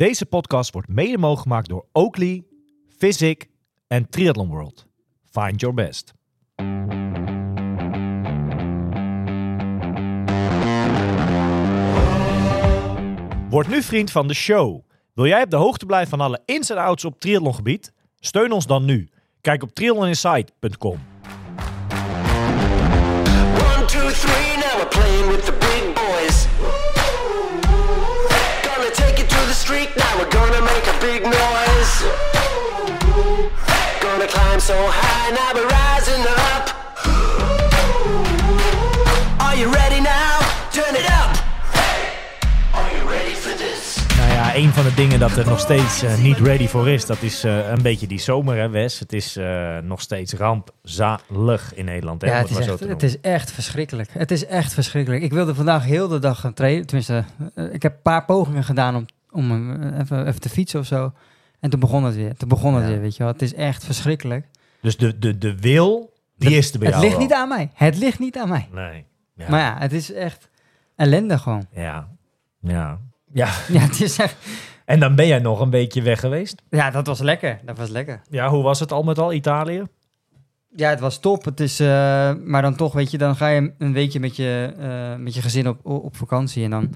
Deze podcast wordt mede mogelijk gemaakt door Oakley, Physic en Triathlon World. Find your best. Word nu vriend van de show. Wil jij op de hoogte blijven van alle ins en outs op triathlongebied? Steun ons dan nu. Kijk op triathloninsight.com. street, now we're gonna make a big noise. Gonna climb so high, now we're rising up. Are you ready now? Turn it up. Are you ready for this? Nou ja, een van de dingen dat er nog steeds eh, niet ready voor is, dat is eh, een beetje die zomer, hè Wes? Het is eh, nog steeds rampzalig in Nederland, hè? Ja, het is, echt, het is echt verschrikkelijk. Het is echt verschrikkelijk. Ik wilde vandaag heel de dag gaan trainen. Tenminste, ik heb een paar pogingen gedaan om, om eh, even, even te fietsen of zo. En toen begon het weer. Toen begon het Ja. weer, weet je wel. Het is echt verschrikkelijk. Dus de, de, de wil, die is er bij het jou ligt wel. niet aan mij. Het ligt niet aan mij. Nee. Ja. Maar ja, het is echt ellende gewoon. Ja. Ja. Ja. Ja, het is echt... En dan ben jij nog een beetje weg geweest. Ja, dat was lekker. Dat was lekker. Ja, hoe was het al met al, Italië? Ja, het was top. Het is, eh, maar dan toch, weet je, dan ga je een weekje met je, eh, met je gezin op, op vakantie. En dan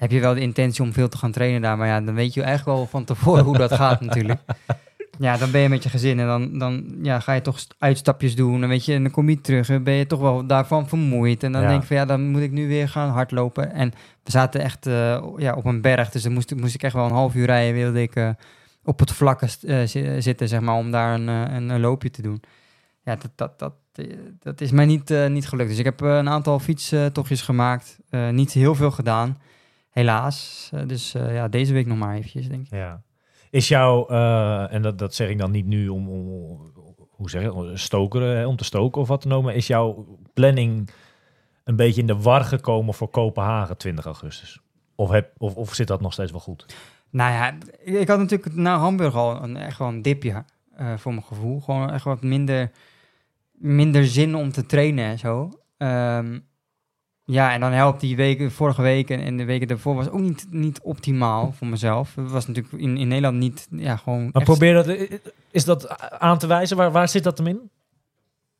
heb je wel de intentie om veel te gaan trainen daar. Maar ja, dan weet je eigenlijk wel van tevoren hoe dat gaat natuurlijk. Ja, dan ben je met je gezin en dan, dan ja, ga je toch st- uitstapjes doen. En weet je, en dan kom je terug en ben je toch wel daarvan vermoeid. En dan Ja. denk ik van ja, dan moet ik nu weer gaan hardlopen. En we zaten echt eh, ja, op een berg, dus dan moest, moest ik echt wel een half uur rijden. Wilde ik eh, op het vlakke eh, zi- zitten, zeg maar, om daar een, een, een loopje te doen. Ja, dat, dat, dat, dat is mij niet, niet gelukt. Dus ik heb een aantal fietstochtjes gemaakt. Niet heel veel gedaan, helaas. Eh, dus eh, ja, deze week nog maar eventjes, denk ik. Ja. Is jouw, eh, en dat, dat zeg ik dan niet nu om, om hoe zeg je, stokeren, om te stoken of wat dan ook, maar is jouw planning een beetje in de war gekomen voor Kopenhagen 20 augustus? Of, heb, of, of zit dat nog steeds wel goed? Nou ja, ik, had natuurlijk na Hamburg al een, echt wel een dipje voor mijn gevoel. Gewoon echt wat minder, minder zin om te trainen en zo. Ehm, ja, en dan helpt die weken, vorige week en, de weken daarvoor was ook niet, niet optimaal voor mezelf. Het was natuurlijk in, in Nederland niet, ja, gewoon Maar echt- probeer dat, is dat aan te wijzen? Waar, waar zit dat hem in?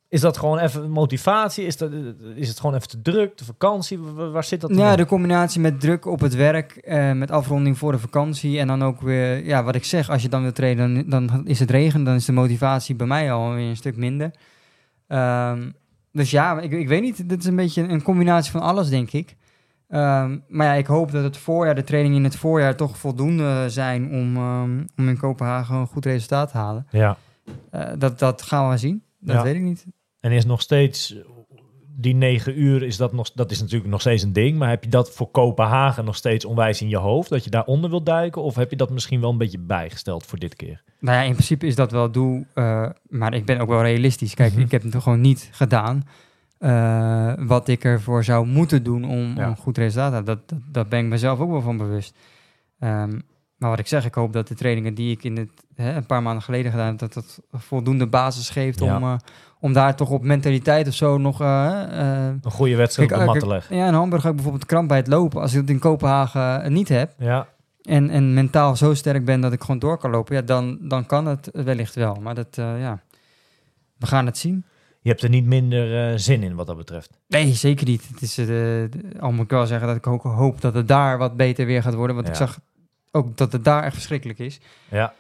Is dat gewoon even motivatie? Is, dat, is het gewoon even te druk? De vakantie? Waar, zit dat Ja, in? de combinatie met druk op het werk, eh, met afronding voor de vakantie en dan ook weer, ja, wat ik zeg, als je dan wil trainen, dan, dan is het regen, dan is de motivatie bij mij alweer een stuk minder. Ehm, dus ja, ik, ik weet niet, dit is een beetje een combinatie van alles, denk ik. Ehm, maar ja, ik hoop dat het voorjaar, de trainingen in het voorjaar toch voldoende zijn om, ehm, om in Kopenhagen een goed resultaat te halen. Ja. Eh, dat, dat gaan we zien, dat Ja. weet ik niet. En is nog steeds die negen uur, is dat, nog, dat is natuurlijk nog steeds een ding. Maar heb je dat voor Kopenhagen nog steeds onwijs in je hoofd? Dat je daaronder wilt duiken? Of heb je dat misschien wel een beetje bijgesteld voor dit keer? Nou ja, in principe is dat wel het doel. eh, maar ik ben ook wel realistisch. Kijk, Mhm. ik heb het toch gewoon niet gedaan. eh, wat ik ervoor zou moeten doen om Ja. een goed resultaat te hebben. Dat, dat, dat ben ik mezelf ook wel van bewust. Ehm, maar wat ik zeg, ik hoop dat de trainingen die ik in het, hè, een paar maanden geleden gedaan heb, dat dat voldoende basis geeft Ja. om, eh, om daar toch op mentaliteit of zo nog. eh, eh, Een goede wedstrijd kijk, op de mat te leggen. ja, in Hamburg heb ik bijvoorbeeld kramp bij het lopen. Als ik het in Kopenhagen eh, niet heb, Ja, en, en mentaal zo sterk ben dat ik gewoon door kan lopen, ja, dan, dan kan het wellicht wel. Maar dat, ja, we gaan het zien. je hebt er niet minder zin in wat dat betreft. Nee, zeker niet. Het is, de- al moet ik wel zeggen dat ik ook hoop dat het daar wat beter weer gaat worden. Want ik zag ook dat het daar echt verschrikkelijk is. Ja,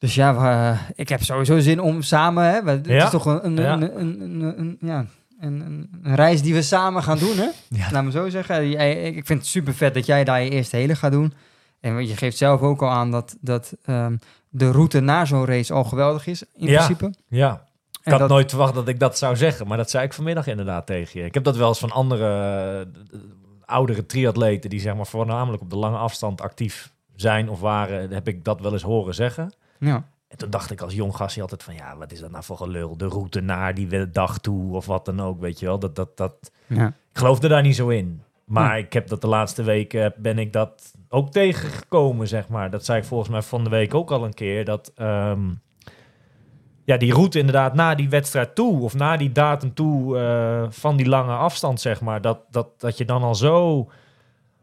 Dus ja, we, eh, ik heb sowieso zin om samen... Hè, we- het Ja. is toch een, een, Ja. een, een, een- een- ja, een, een, een reis die we samen gaan doen, hè? Ja. Laat me zo zeggen. Jij- ik vind het super vet dat jij daar je eerste hele gaat doen. En je geeft zelf ook al aan dat, dat ehm, de route naar zo'n race al geweldig is, in Ja. principe. ja. Ik had dat- nooit verwacht dat ik dat zou zeggen, maar dat zei ik vanmiddag inderdaad tegen je. Ik heb dat wel eens van andere eh, oudere triatleten die zeg maar voornamelijk op de lange afstand actief zijn of waren, heb ik dat wel eens horen zeggen. Ja. En toen dacht ik als jong gastje altijd van, ja, wat is dat nou voor gelul? De route naar die dag toe of wat dan ook, weet je wel. Dat, dat, dat... Ja. Ik geloofde daar niet zo in. Maar Ja. ik heb dat de laatste weken, ben ik dat ook tegengekomen, zeg maar. Dat zei ik volgens mij van de week ook al een keer, dat... ehm, ja, die route inderdaad naar die wedstrijd toe, of naar die datum toe, eh, van die lange afstand, zeg maar, dat, dat, dat je dan al zo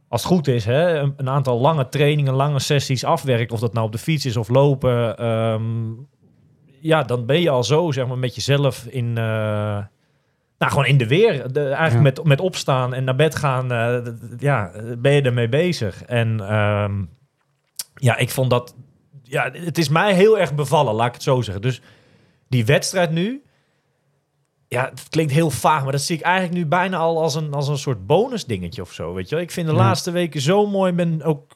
als het goed is, hè, een, een aantal lange trainingen, lange sessies afwerkt, of dat nou op de fiets is of lopen, ehm, ja, dan ben je al zo, zeg maar, met jezelf in, eh, nou, gewoon in de weer. De, eigenlijk Ja. met, met opstaan en naar bed gaan, eh, ja, ben je ermee bezig. En ehm, ja, ik vond dat, ja, het is mij heel erg bevallen, laat ik het zo zeggen. Dus die wedstrijd nu, ja, het klinkt heel vaag, maar dat zie ik eigenlijk nu bijna al als een, als een soort bonus dingetje of zo, weet je wel. Ik vind de Ja. laatste weken zo mooi, Ik ben ook,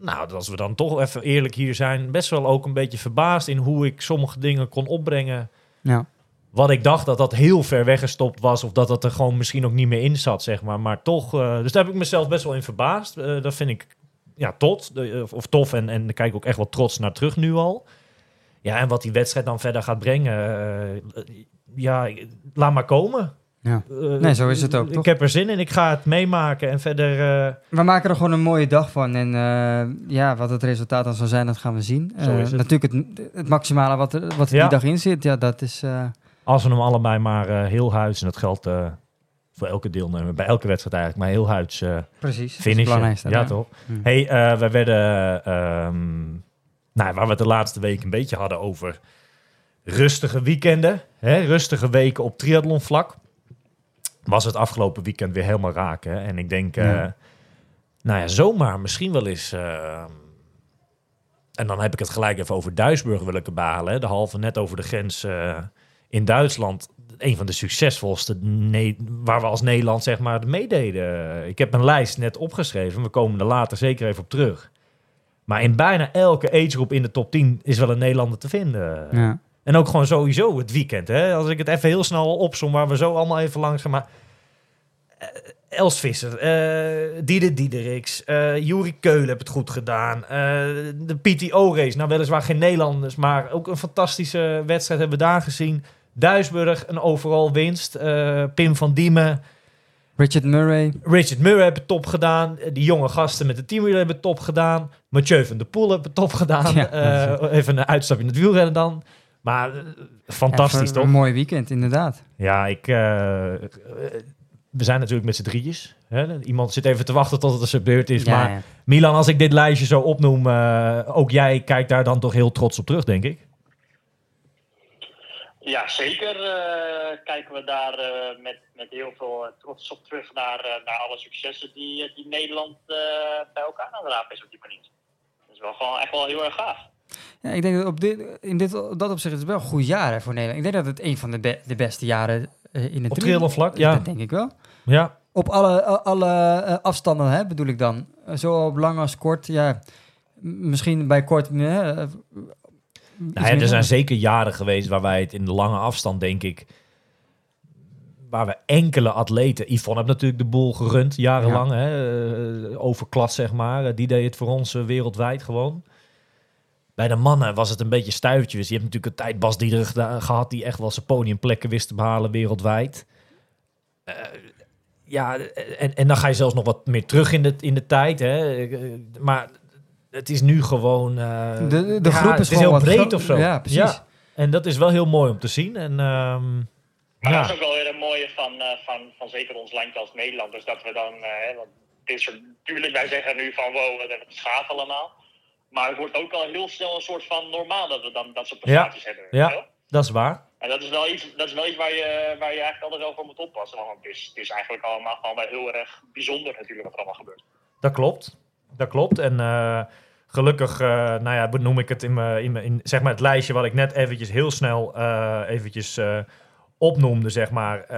nou, als we dan toch even eerlijk hier zijn, best wel ook een beetje verbaasd in hoe ik sommige dingen kon opbrengen. Ja. Wat ik dacht dat dat heel ver weggestopt was, of dat dat er gewoon misschien ook niet meer in zat, zeg maar. Maar toch, eh, dus daar heb ik mezelf best wel in verbaasd. Eh, dat vind ik, ja, tot, de- of, of tof. En, en daar kijk ik ook echt wel trots naar terug nu al. Ja, en wat die wedstrijd dan verder gaat brengen, eh, ja, laat maar komen. Ja. Eh, Nee, zo is het ook, Ik toch? heb er zin in, ik ga het meemaken en verder... eh, We maken er gewoon een mooie dag van. En eh, ja, wat het resultaat dan zal zijn, dat gaan we zien. Het. Natuurlijk het, het maximale wat er, wat er Ja. die dag in zit. Ja, dat is... Als we hem allebei maar heel huids, en dat geldt voor elke deelnemer, bij elke wedstrijd eigenlijk, maar heel huids eh precies. Dat is Ja, toch? Hm. Hey, wij werden, ehm, nou, waar we het de laatste week een beetje hadden over rustige weekenden, hè, rustige weken op triathlonvlak, was het afgelopen weekend weer helemaal raak. Hè? En ik denk, eh, nou ja, zomaar misschien wel eens. eh, en dan heb ik het gelijk even over Duisburg wil ik erbij halen. Hè? De halve net over de grens eh, in Duitsland. Een van de succesvolste waar we als Nederland zeg maar meededen. Ik heb een lijst net opgeschreven. We komen er later zeker even op terug. Maar in bijna elke agegroep in de top 10 is wel een Nederlander te vinden. Ja. En ook gewoon sowieso het weekend. Hè? Als ik het even heel snel opsom, waar we zo allemaal even langs gaan. Maar eh, Els Visser, eh Diede Diederiks, eh Juri Keulen heeft het goed gedaan. De PTO-race, nou weliswaar geen Nederlanders, maar ook een fantastische wedstrijd hebben we daar gezien. Duisburg, een overal winst. Pim van Diemen, Richard Murray. Richard Murray hebben het top gedaan. Die jonge gasten met de teamwheeler hebben top gedaan. Mathieu van der Poel hebben top gedaan. Ja. Even een uitstapje in het wielrennen dan. Maar eh, fantastisch Even toch? Een mooi weekend, inderdaad. Ja, ik, eh, eh, we zijn natuurlijk met z'n. Hè? Iemand zit even te wachten tot het er zijn beurt is. Ja, maar ja. Milan, als ik dit lijstje zo opnoem, eh, ook jij kijkt daar dan toch heel trots op terug, denk ik. Ja, zeker eh, kijken we daar eh, met, met heel veel trots op terug naar, naar alle successen die, die Nederland eh, bij elkaar aan het rapen is op die manier. Dat is wel gewoon echt wel heel erg gaaf. Ja, ik denk dat op dit, in dit, dat opzicht is het wel een goed jaar hè, voor Nederland. Ik denk dat het een van de, be- de beste jaren eh, in het Op tri- triathlonvlak, ja. Dat denk ik wel. Ja, Op alle, alle eh, afstanden hè, bedoel ik dan. Eh, Zowel op lang als kort. Ja, misschien bij kort. iets Nou ja, er zijn zeker jaren geweest waar wij het in de lange afstand, denk ik, waar we enkele atleten, Yvonne heeft natuurlijk de boel gerund, jarenlang, hè, eh, overklas zeg maar, die deed het voor ons wereldwijd gewoon. Bij de mannen was het een beetje stuivertjes. Je hebt natuurlijk een tijd Bas Diederik geda- gehad die echt wel zijn podiumplekken wist te behalen wereldwijd. Eh, ja, en, en dan ga je zelfs nog wat meer terug in de, in de tijd. Hè. Maar het is nu gewoon... eh, De, de, de ja, groep is, het is gewoon heel wat breed of zo. Ja, precies. Ja. En dat is wel heel mooi om te zien. En ehm, Maar ja. dat is ook wel weer een mooie van, eh, van, van zeker ons landje als Nederland. Dus dat we dan, hè, want dit soort, tuurlijk, wij zeggen nu van wow, wat hebben we schaaf allemaal. Maar het wordt ook al heel snel een soort van normaal dat we dan dat soort prestaties hebben. Ja. wel? dat is waar. En dat is wel iets, dat is wel iets waar, je, waar je eigenlijk altijd wel voor moet oppassen. Want het is, het is eigenlijk allemaal gewoon wel heel erg bijzonder natuurlijk wat er allemaal gebeurt. Dat klopt. Dat klopt. En eh, gelukkig, eh, nou ja, benoem ik het in, mijn, in, mijn- in zeg maar het lijstje wat ik net eventjes heel snel eh, eventjes opnoemde, zeg maar.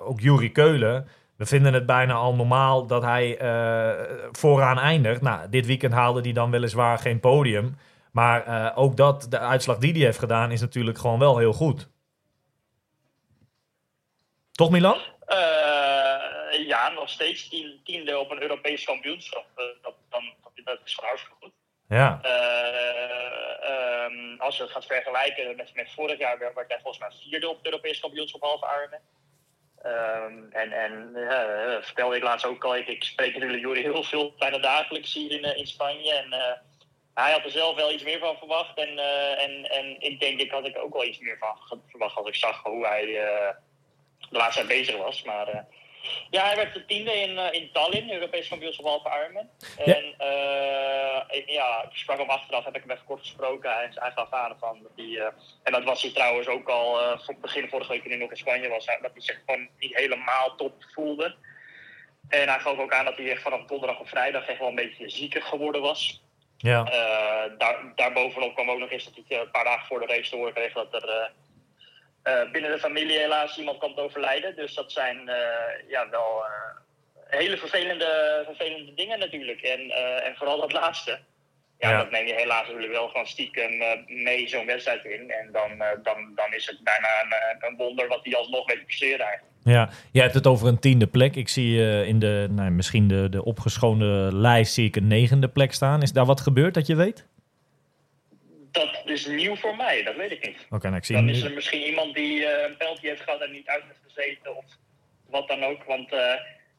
ook Juri Keulen. We vinden het bijna al normaal dat hij eh, vooraan eindigt. Nou, dit weekend haalde hij dan weliswaar geen podium. Maar eh, ook dat, de uitslag die hij heeft gedaan, is natuurlijk gewoon wel heel goed. Toch, Milan? Eh, ja, nog steeds tien, tiende op een Europees kampioenschap. Dat, dan, dat, is gewoon hartstikke goed. Ja. Eh, ehm, als je het gaat vergelijken met, met vorig jaar, werd hij volgens mij vierde op het Europees kampioenschap halve Ironman. Ehm, en en eh, vertelde ik laatst ook al, ik, ik spreek natuurlijk Juri heel veel, bijna dagelijks hier in, eh, in Spanje. En eh, hij had er zelf wel iets meer van verwacht. En, eh, en, en ik denk, ik had ik ook wel iets meer van verwacht als ik zag hoe hij eh, de laatste tijd bezig was. Maar eh, Ja, hij werd de tiende in, eh, in Tallinn, Europees kampioenschap halve Ironman. Ja. En ik, ja, ik sprak hem achteraf, heb ik hem even kort gesproken. Hij, hij gaf aan van dat hij, eh, en dat was hij trouwens ook al voor begin vorige week toen hij nog in Spanje was, dat hij zich gewoon niet helemaal top voelde. En hij gaf ook aan dat hij echt vanaf donderdag of vrijdag echt wel een beetje zieker geworden was. Ja. Daar, daarbovenop kwam ook nog eens dat hij een paar dagen voor de race te horen kreeg dat er eh, binnen de familie helaas iemand te overlijden. Dus dat zijn eh, ja, wel eh, hele vervelende, vervelende dingen natuurlijk. En, en vooral dat laatste. Ja, Ja. dat neem je helaas natuurlijk wel gewoon stiekem mee zo'n wedstrijd in. En dan, dan, dan is het bijna een, een wonder wat hij alsnog weet te presteren eigenlijk. Ja, jij hebt het over een tiende plek. Ik zie eh, in de, nou, misschien de, de opgeschoonde lijst zie ik een negende plek staan. Is daar wat gebeurd dat je weet? Dat is nieuw voor mij, dat weet ik niet. Oké, nou, ik zie Dan is er misschien iemand die eh, een penalty heeft gehad en niet uit heeft gezeten of wat dan ook. Want eh,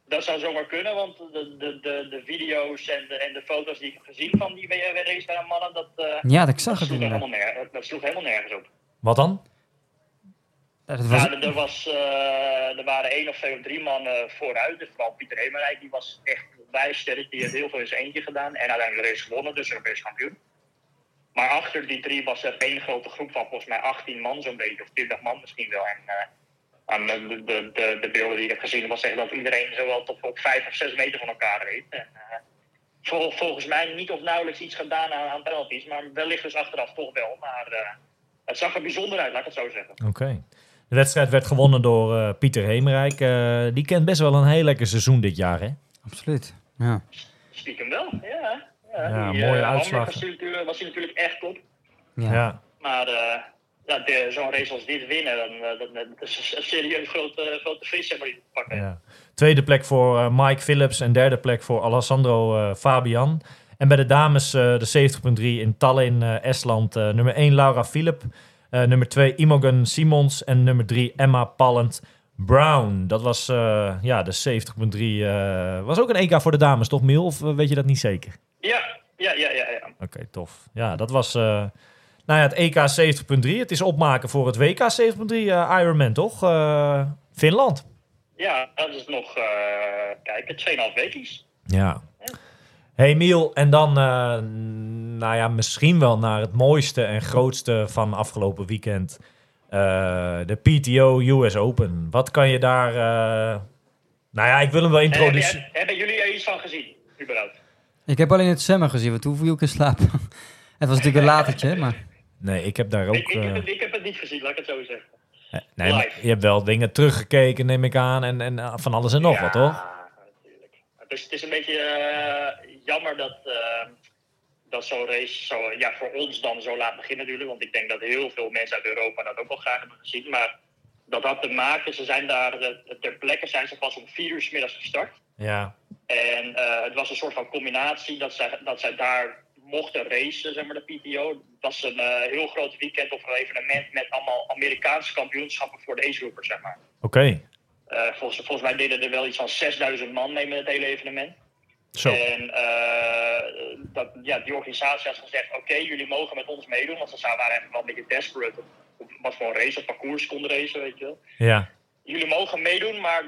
dat zou zomaar kunnen, want de, de, de, de video's en de, en de foto's die ik heb gezien van die race bij de mannen, dat, eh, Ja, ik zag dat, het sloeg helemaal nergens, dat sloeg helemaal nergens op. Wat dan? Ja, dat was, Ja, er, was, eh, er waren één of twee of drie mannen vooruit. Dus vooral Pieter Hemerijk, die was echt wijs sterk. Die heeft heel veel in zijn eentje gedaan. En uiteindelijk de race gewonnen, dus Europees kampioen. Maar achter die drie was er één grote groep van volgens mij 18 man zo'n beetje. Of 20 man misschien wel. En eh, aan de, de, de, de beelden die ik heb gezien was echt dat iedereen zowel tot op 5 of 6 meter van elkaar reed. En, eh, vol- volgens mij niet of nauwelijks iets gedaan aan, aan penalties. Maar wellicht dus achteraf toch wel. Maar eh, het zag er bijzonder uit, laat ik het zo zeggen. Oké. De wedstrijd werd gewonnen door eh, Pieter Hemerijk. Eh, die kent best wel een heel lekker seizoen dit jaar, hè? absoluut. Ja. Stiekem wel, ja. Ja, die, mooie eh, uitslag. Was, hij natuurlijk- was hij natuurlijk echt top. Ja. Ja. Maar eh, ja, de- zo'n race als dit winnen, dan, eh, is een serieus grote, grote vis zeg maar, die te pakken. Ja. Tweede plek voor eh, Mike Phillips en derde plek voor Alessandro eh, Fabian. En bij de dames eh, de 70.3 in Tallinn, eh, Estland. eh, nummer 1 Laura Philip. Eh, nummer 2 Imogen Simons. En nummer 3 Emma Pallant Brown. Dat was ja, ja, de 70.3. eh was ook een EK voor de dames, toch Miel? Of eh, weet je dat niet zeker? Ja, ja, ja, ja. ja. Oké, tof. Ja, dat was... eh, nou ja, het EK 70.3. Het is opmaken voor het WK 70.3 eh, Ironman, toch? Eh, Finland. Ja, dat is nog, eh kijken, 2,5 weekjes. Ja. Hey Miel, en dan, nou ja, misschien wel naar het mooiste en grootste van afgelopen weekend. De PTO US Open. Wat kan je daar... nou ja, ik wil hem wel En hebben, introduceren. hebben jullie er iets van gezien, überhaupt? Ik heb alleen het zwemmen gezien, want toen viel ik in slaap. het was natuurlijk een latertje, maar... Nee, ik heb daar ook... ik, ik, heb eh, het, ik heb het niet gezien, laat ik het zo zeggen. nee, maar je hebt wel dingen teruggekeken, neem ik aan. En, en eh, van alles en nog ja, wat, toch? natuurlijk. Het is, het is een beetje eh, jammer dat, eh, dat zo'n race zo, ja, voor ons dan zo laat beginnen natuurlijk. Want ik denk dat heel veel mensen uit Europa dat ook wel graag hebben gezien. Maar dat had te maken, ze zijn daar eh, ter plekke zijn ze pas om vier uur 's middags gestart. Ja. En eh, het was een soort van combinatie dat zij, dat zij daar mochten racen, zeg maar, de PTO. Het was een eh, heel groot weekend of een evenement met allemaal Amerikaanse kampioenschappen voor de ace zeg maar. Oké. Eh, volgens, volgens mij deden er wel iets van 6000 man mee met het hele evenement. Zo. En dat, ja, die organisatie had gezegd, oké, jullie mogen met ons meedoen. Want ze waren eigenlijk wel een beetje desperate op, op wat voor een race of parcours konden racen, weet je wel. Ja. Jullie mogen meedoen, maar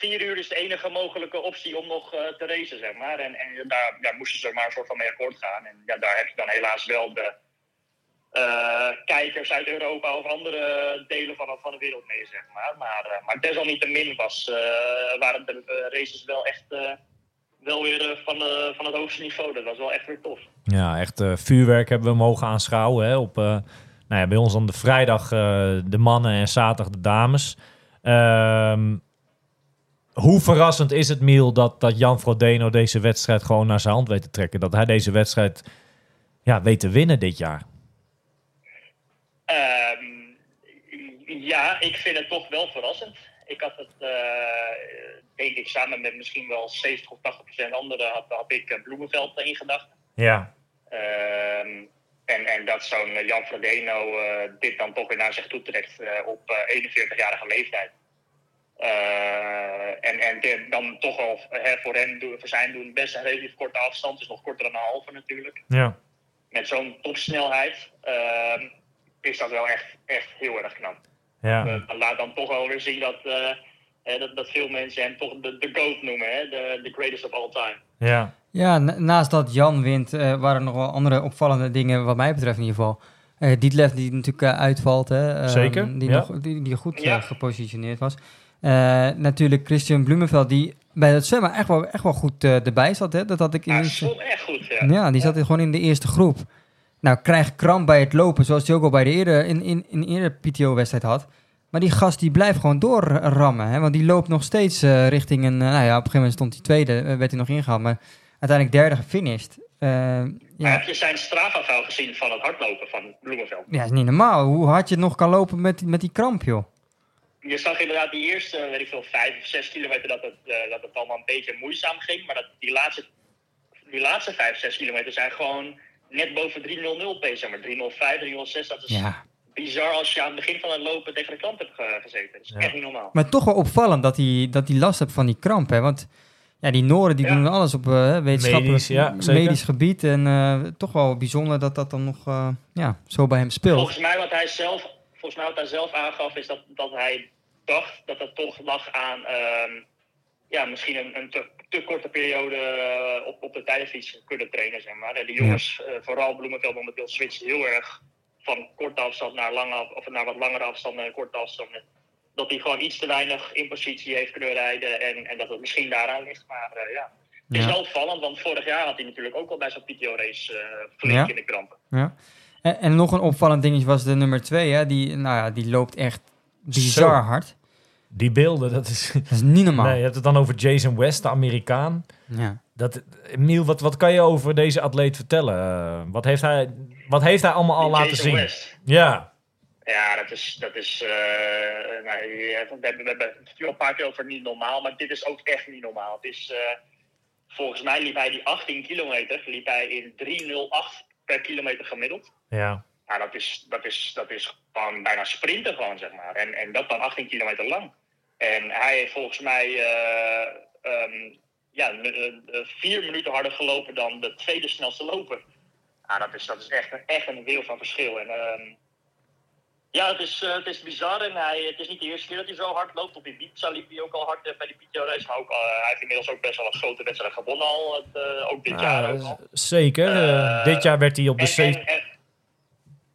vier uur is de enige mogelijke optie om nog eh, te racen, zeg maar. En, en daar moesten ze maar een soort van mee akkoord gaan. En ja, daar heb je dan helaas wel de eh, kijkers uit Europa of andere delen van, van de wereld mee, zeg maar. Maar, eh, maar desalniettemin was, waren de races wel echt wel weer van, van het hoogste niveau. Dat was wel echt weer tof. Ja, echt vuurwerk hebben we mogen aanschouwen. Hè, op, nou ja, bij ons dan de vrijdag de mannen en zaterdag de dames. Ehm, hoe verrassend is het, Miel, dat, dat Jan Frodeno deze wedstrijd gewoon naar zijn hand weet te trekken? Dat hij deze wedstrijd ja, weet te winnen dit jaar? Ehm, ja, ik vind het toch wel verrassend. Ik had het, eh, denk ik, samen met misschien wel 70 of 80 procent anderen, had, had ik eh, Bloemenveld in gedachten. Ja. Ehm, en, en dat zo'n eh, Jan Frodeno dit dan toch weer naar zich toe trekt op eh, 41-jarige leeftijd. Eh, en en dan toch al hè, voor hem, voor zijn doen, best een relatief korte afstand. Dus nog korter dan een halve natuurlijk. Ja. Met zo'n topsnelheid ehm, is dat wel echt, echt heel erg knap. Ja. Eh, dat laat dan toch wel weer zien dat, eh, Hè, dat, dat veel mensen hem toch de, de GOAT noemen, hè? De, the greatest of all time. Ja. Ja, na- naast dat Jan wint, eh, waren er nog wel andere opvallende dingen, wat mij betreft in ieder geval. Eh Dietleff die natuurlijk uitvalt, hè, ehm, Zeker, die, ja. nog, die, die goed Ja. gepositioneerd was. Eh, natuurlijk Christian Blumenveld, die bij het zwemmen echt wel, echt wel goed eh, erbij zat. Hè? Dat had ik in stond echt goed, ja. Ja, die zat gewoon in de eerste groep. Nou, krijgt kramp bij het lopen, zoals hij ook al bij de eerder, in, in, in eerder PTO-wedstrijd had. Maar die gast die blijft gewoon doorrammen, hè? want die loopt nog steeds eh, richting een... nou ja, op een gegeven moment stond hij tweede, werd hij nog ingehaald, maar uiteindelijk derde gefinished. Maar ja, heb je zijn strafafvuil gezien van het hardlopen van Bloemenveld? ja, is niet normaal. Hoe hard je nog kan lopen met, met die kramp, joh. Je zag inderdaad die eerste, eh, weet ik veel, vijf of zes kilometer dat het, eh, dat het allemaal een beetje moeizaam ging. Maar dat die, laatste, die laatste vijf, zes kilometer zijn gewoon net boven 3.00 pace. Zeg maar 3.05, 3.06. Dat is Ja. bizar als je aan het begin van het lopen tegen de kant hebt ge- gezeten. Dat is Ja. echt niet normaal. Maar toch wel opvallend dat hij, dat hij last heeft van die kramp, hè. Want ja, die Noren die Ja. doen alles op eh, wetenschappelijk, Medisch, ja, zeker. medisch gebied. En eh, toch wel bijzonder dat dat dan nog eh, ja, zo bij hem speelt. Volgens mij wat hij zelf, volgens mij wat hij zelf aangaf is dat, dat hij dacht dat het toch lag aan ehm, ja, misschien een, een te, te korte periode eh, op, op de tijdensfiets kunnen trainen. Zeg maar. En de jongens, eh, vooral Bloemenveld momenteel, switcht heel erg van korte afstand naar, lange, of naar wat langere afstanden en korte afstanden. Dat hij gewoon iets te weinig in positie heeft kunnen rijden en, en dat het misschien daaraan ligt. Maar eh, ja, het is Ja. wel opvallend, want vorig jaar had hij natuurlijk ook al bij zo'n PTO-race flink Ja. in de krampen. Ja. En, en nog een opvallend dingetje was de nummer twee, hè. Die, nou ja, die loopt echt bizar Zo. hard. Die beelden, dat is... Dat is niet normaal. Nee, je hebt het dan over Jason West, de Amerikaan. Ja. Dat, Emiel, wat, wat kan je over deze atleet vertellen? Eh, wat, heeft hij, wat heeft hij allemaal al Die laten Jason zien? West. Ja, Ja, dat is. Dat is eh, nou, we hebben het al een paar keer over niet normaal, maar dit is ook echt niet normaal. Het is, eh, volgens mij liep hij die 18 kilometer liep hij in 3,08 per kilometer gemiddeld. ja. Ja, dat is, dat is, dat is gewoon bijna sprinten gewoon, zeg maar. En, en dat dan 18 kilometer lang. En hij heeft volgens mij eh, ehm, ja, vier minuten harder gelopen dan de tweede snelste loper. Ja, dat is, dat is echt, een- echt een wereld van verschil. En, ehm, ja, het is, eh, het is bizar. En hij, het is niet de eerste keer dat hij zo hard loopt. Op Ibiza liep hij ook al hard eh, bij die PTO-race. Maar ook, eh, hij heeft inmiddels ook best wel een grote wedstrijd gewonnen al. Het, ook dit jaar ook Ja, al. zeker. Dit jaar werd hij op de... En, zeven- en, en,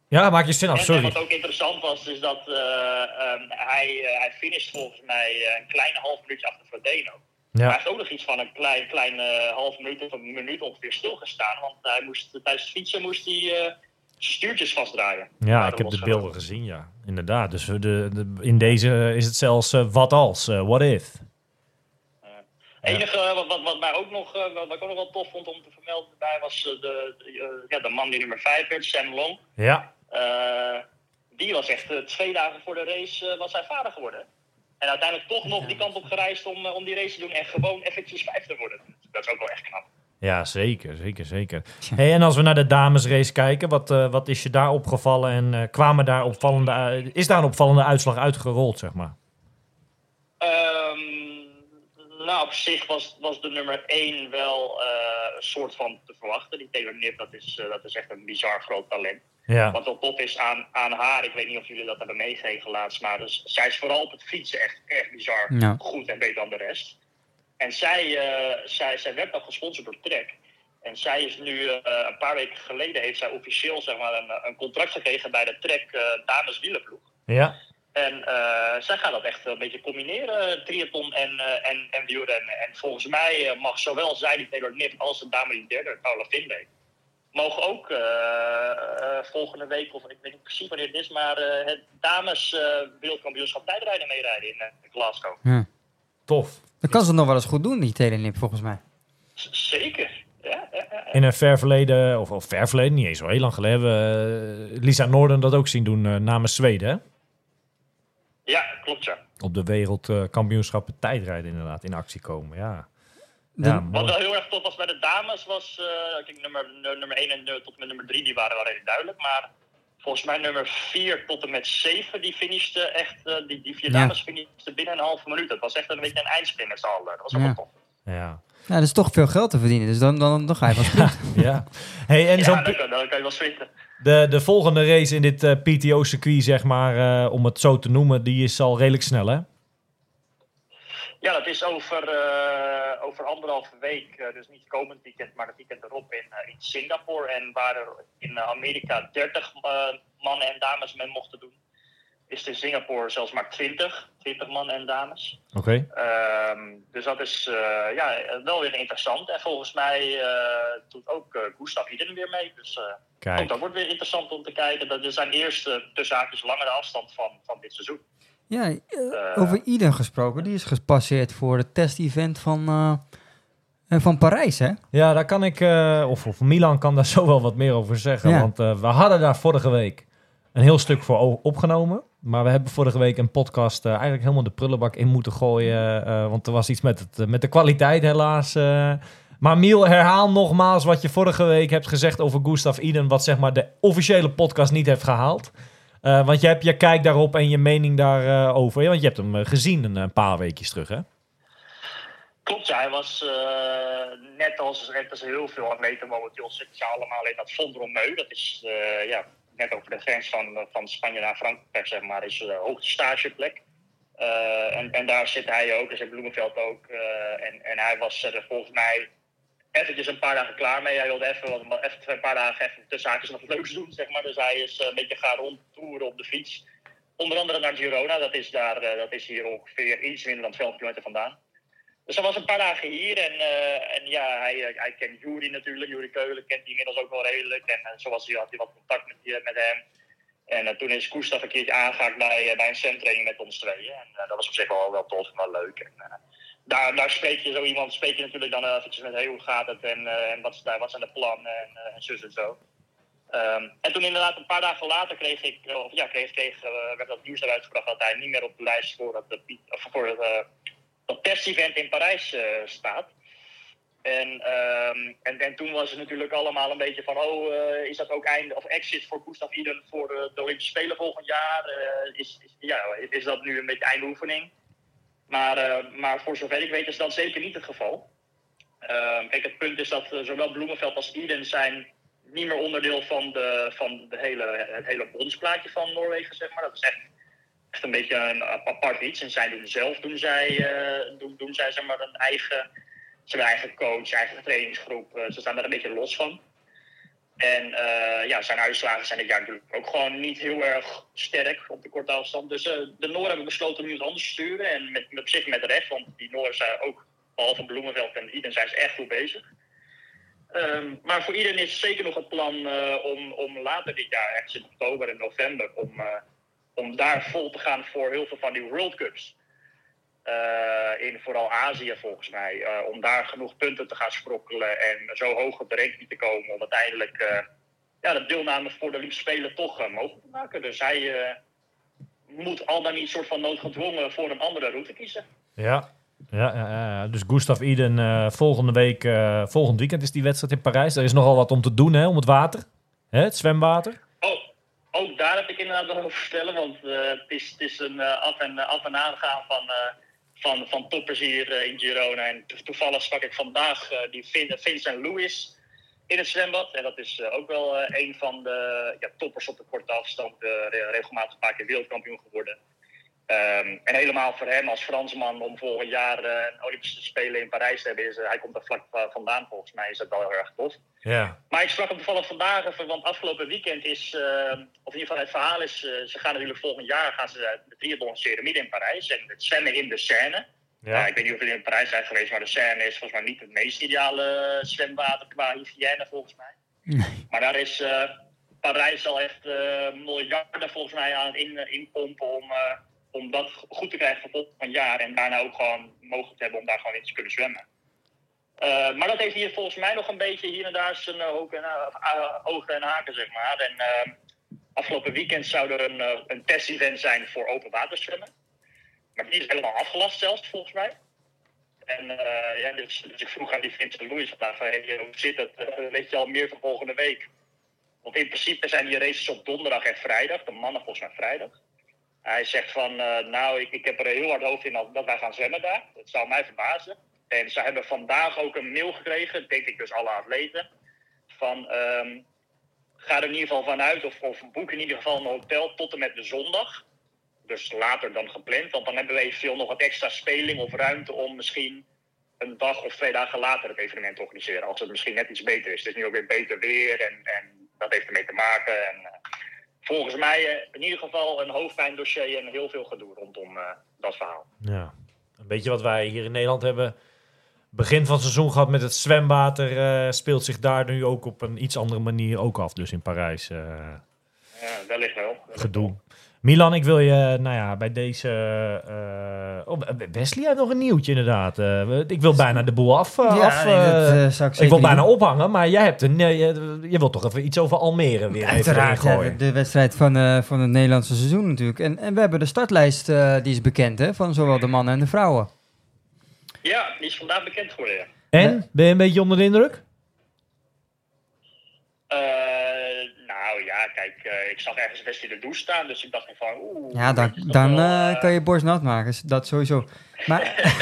ja, maak je zin af, sorry. En wat ook interessant was, is dat eh, ehm, hij, hij finisht volgens mij een kleine half minuutje achter Frodeno. Maar hij Ja, heeft ook nog iets van een klein, klein half minuut of een minuut ongeveer stilgestaan. Want hij moest, tijdens het fietsen moest hij stuurtjes vastdraaien. ja ik heb de beelden gezien, ja. Inderdaad. Dus de, de, in deze is het zelfs eh, wat als, eh, what if. Het enige eh, wat, wat, wat mij ook nog, eh, wat ik ook nog wel tof vond om te vermelden erbij was eh, de, de, eh, ja, de man die nummer 5 werd, Sam Long. Ja, Eh, die was echt eh, twee dagen voor de race eh, was hij vader geworden. En uiteindelijk toch nog die kant op gereisd om, eh, om die race te doen en gewoon eventjes vijf te worden. Dat is ook wel echt knap. Ja zeker, zeker, zeker. Hey, en als we naar de damesrace kijken, wat, eh, wat is je daar opgevallen? En eh, kwamen daar opvallende, is daar een opvallende uitslag uitgerold, zeg maar? Ehm, nou, op zich was, was de nummer 1 wel eh, een soort van te verwachten. Die Taylor Nip, dat is, dat is echt een bizar groot talent. Ja, Wat wel tof is aan, aan haar, ik weet niet of jullie dat hebben meegegeven laatst, maar dus, zij is vooral op het fietsen echt, echt bizar Ja. goed en beter dan de rest. En zij, eh, zij, zij werd al gesponsord door Trek. En zij is nu, eh, een paar weken geleden, heeft zij officieel zeg maar, een, een contract gekregen bij de Trek eh Dames Wielerploeg. ja, En eh, zij gaat dat echt een beetje combineren, triathlon en, uh, en, en wielrennen. En volgens mij mag zowel zij, die Taylor Nip, als de dame die derde, Paula Finlay, mogen ook volgende week, of ik weet niet precies wanneer het is, maar eh, het dames eh, wereldkampioenschap tijdrijden meerijden in eh, Glasgow. Ja. tof. Dat kan ze nog wel eens goed doen, die Telenip, volgens mij. Z- zeker. Ja, ja, ja. In een ver verleden, of, of ver verleden, niet eens zo heel lang geleden, hebben we Lisa Norden dat ook zien doen eh, namens Zweden, hè? ja, klopt ja. Op de wereldkampioenschappen tijdrijden inderdaad in actie komen, ja. De- ja, Wat wel heel erg tof was bij de dames was, eh, kijk, nummer, nu- nummer 1 en eh, tot en met nummer 3 die waren wel redelijk duidelijk, maar volgens mij nummer 4 tot en met 7 die finishten echt, eh, die, die vier Ja. dames finishten binnen een halve minuut. Dat was echt een beetje een eindsprint met z'n allen. Dat was ook Ja. wel tof. Ja. Nou, dat is toch veel geld te verdienen, dus dan, dan, dan ga je wel sprinten. ja. Hey, en Ja, zo'n dan, pi- kan- dan kan je wel sprinten. de, de volgende race in dit eh, PTO-circuit, zeg maar, eh, om het zo te noemen, die is al redelijk snel, hè? Ja, dat is over, eh, over anderhalve week, eh, dus niet komend weekend, maar het weekend erop in, eh, in Singapore. En waar er in Amerika 30 eh, mannen en dames mee mochten doen, is het in Singapore zelfs maar 20, 20 mannen en dames. Oké. Ehm, dus dat is ja, wel weer interessant. En volgens mij doet ook Gustav Iden weer mee. Dus ook dat wordt weer interessant om te kijken. Dat is zijn eerste tussen haakjes langere afstand van, van dit seizoen. Ja, eh, Eh, over Iden gesproken. Die is gepasseerd voor het test-event van, eh, van Parijs, hè? Ja, daar kan ik, eh, of, of Milan kan daar zo wel wat meer over zeggen. Ja. Want eh, we hadden daar vorige week een heel stuk voor opgenomen. Maar we hebben vorige week een podcast eigenlijk helemaal de prullenbak in moeten gooien. eh, want er was iets met, het, met de kwaliteit helaas. eh. maar Miel, herhaal nogmaals wat je vorige week hebt gezegd over Gustav Iden. Wat zeg maar de officiële podcast niet heeft gehaald. Eh, want je hebt je kijk daarop en je mening daarover. over. Ja, want je hebt hem eh, gezien een, een paar weekjes terug, hè? Klopt, ja, hij was eh, net, als, net als heel veel atleten momenteel zitten ze allemaal in dat Fondromeu. Dat is eh, ja, net over de grens van, van Spanje naar Frankrijk, zeg maar, is de hoogste stageplek. Eh, en, en daar zit hij ook, dus in Bloemenveld ook. eh, en, en hij was volgens mij eventjes een paar dagen klaar mee. Hij wilde even, wat, even een paar dagen even tussen haakjes nog leuks doen, zeg maar. Dus hij is eh, een beetje gaan rondtoeren op de fiets. Onder andere naar Girona, dat is, daar, eh, dat is hier ongeveer iets minder dan 200 kilometer vandaan. Dus hij was een paar dagen hier en, eh, en ja, hij, hij kent Jury natuurlijk. Jury Keulen kent hij inmiddels ook wel redelijk. En zo was hij, had hij wat contact met, met hem. En toen is Koestaf een keertje aangehaakt bij, bij een centraining met ons tweeën. En dat was op zich wel, wel tof en wel leuk. Daar, daar spreek je zo iemand, spreek je natuurlijk dan eventjes met hoe gaat het en, en wat, wat, zijn de plannen en, en zus en zo. Um, en toen inderdaad een paar dagen later kreeg ik, of ja, kreeg, kreeg, werd dat nieuws eruit gebracht dat hij niet meer op de lijst voor, dat, voor het dat test-event in Parijs uh, staat. En, um, en, en toen was het natuurlijk allemaal een beetje van, oh, uh, is dat ook einde of exit voor Gustav Iden voor uh, de Olympische Spelen volgend jaar? eh, is, is, ja, is dat nu een beetje einde oefening? Maar, eh, maar voor zover ik weet is dat zeker niet het geval. Ehm, kijk, het punt is dat eh, zowel Bloemenveld als Iden zijn niet meer onderdeel van, de, van de hele, het hele bondsplaatje van Noorwegen, zeg maar. Dat is echt een beetje een apart iets. En zij doen zelf, doen zij, uh, doen, zij zeg maar een eigen, ze hebben eigen coach, eigen trainingsgroep. Ze staan daar een beetje los van. En uh, ja, zijn uitslagen zijn dit jaar natuurlijk ook gewoon niet heel erg sterk op de korte afstand. Dus de Noorden hebben besloten om wat anders te sturen. En met, op zich met recht, want die Noorden zijn ook, behalve Bloemenveld en Iden, zijn ze echt goed bezig. Um, maar voor iedereen is zeker nog het plan om, om later dit jaar, ergens in oktober en november, om om daar vol te gaan voor heel veel van die World Cups. Uh, in vooral Azië volgens mij. Uh, om daar genoeg punten te gaan sprokkelen en zo hoog op de ranking te komen. Om uiteindelijk uh, ja, de deelname voor de Olympische Spelen toch mogelijk te maken. Dus hij moet al dan niet soort van noodgedwongen voor een andere route kiezen. Ja, ja, ja, ja. dus Gustav Iden volgende week, volgend weekend is die wedstrijd in Parijs. Er is nogal wat om te doen hè, om het water. Hè, het zwemwater. Oh, ook daar heb ik inderdaad nog over vertellen, want het, is, het is een af, en, af en aangaan van, van, toppers hier in Girona. En to toevallig sprak ik vandaag die Vin, Vincent Lewis in het zwembad. En dat is ook wel een van de ja, toppers op de korte afstand, regelmatig een paar keer wereldkampioen geworden. Um, en helemaal voor hem als Fransman om volgend jaar een Olympische Spelen in Parijs te hebben, is, hij komt er vlak vandaan volgens mij, is dat wel heel erg tof. Ja. Maar ik sprak hem toevallig vandaag even, want afgelopen weekend is, uh, of in ieder geval het verhaal is, uh, ze gaan natuurlijk volgend jaar gaan ze de triathlon midden in Parijs en het zwemmen in de Seine. Ja. Uh, ik weet niet of jullie in Parijs zijn geweest, maar de Seine is volgens mij niet het meest ideale zwemwater qua hygiëne volgens mij. Nee. Maar daar is uh, Parijs al echt uh, miljarden volgens mij aan het in, inpompen om, uh, om dat goed te krijgen voor volgend jaar en daarna ook gewoon mogelijk te hebben om daar gewoon in te kunnen zwemmen. Uh, maar dat heeft hier volgens mij nog een beetje hier en daar zijn uh, ogen, uh, ogen en haken, zeg maar. En afgelopen weekend zou er een, een test-event zijn voor open waterzwemmen. Maar die is helemaal afgelast zelfs, volgens mij. En ja, dus, dus, ik vroeg aan die Vincent Louis vandaag van, hoe zit het? weet je al meer van volgende week? Want in principe zijn die races op donderdag en vrijdag, de mannen volgens mij vrijdag. Hij zegt van, nou, ik, ik heb er heel hard hoofd in dat wij gaan zwemmen daar. Dat zou mij verbazen. En ze hebben vandaag ook een mail gekregen, denk ik dus alle atleten, van um, ga er in ieder geval vanuit of, of boek in ieder geval een hotel tot en met de zondag. dus later dan gepland. Want dan hebben we eventueel nog wat extra speling of ruimte om misschien een dag of twee dagen later het evenement te organiseren. Als het misschien net iets beter is. Het is nu ook weer beter weer en, en dat heeft ermee te maken. En, eh, volgens mij eh, in ieder geval een hoofdpijndossier en heel veel gedoe rondom eh, dat verhaal. Ja. Een beetje wat wij hier in Nederland hebben. Begin van het seizoen gehad met het zwemwater. eh, speelt zich daar nu ook op een iets andere manier ook af. Dus in Parijs. Ja, wellicht wel. Wellicht gedoe. Milan, ik wil je, nou ja, bij deze. eh, oh, Wesley heeft nog een nieuwtje, inderdaad. Eh, ik wil bijna de boel af. eh, af nee, dat, zou ik ik wil bijna doen. ophangen, maar jij hebt een. je, je wilt toch even iets over Almere weer Uiteraard, even ja, gooien. de, de wedstrijd van, eh, van het Nederlandse seizoen natuurlijk. En, en we hebben de startlijst, eh, die is bekend hè, van zowel de mannen en de vrouwen. Ja, die is vandaag bekend geworden. Ja. En ben je een beetje onder de indruk? Eh, ja, kijk, eh, ik zag ergens Wesley de Does staan, dus ik dacht van oeh. Ja, dan, dan wel, eh, eh, kan je borst nat maken, dat sowieso. Maar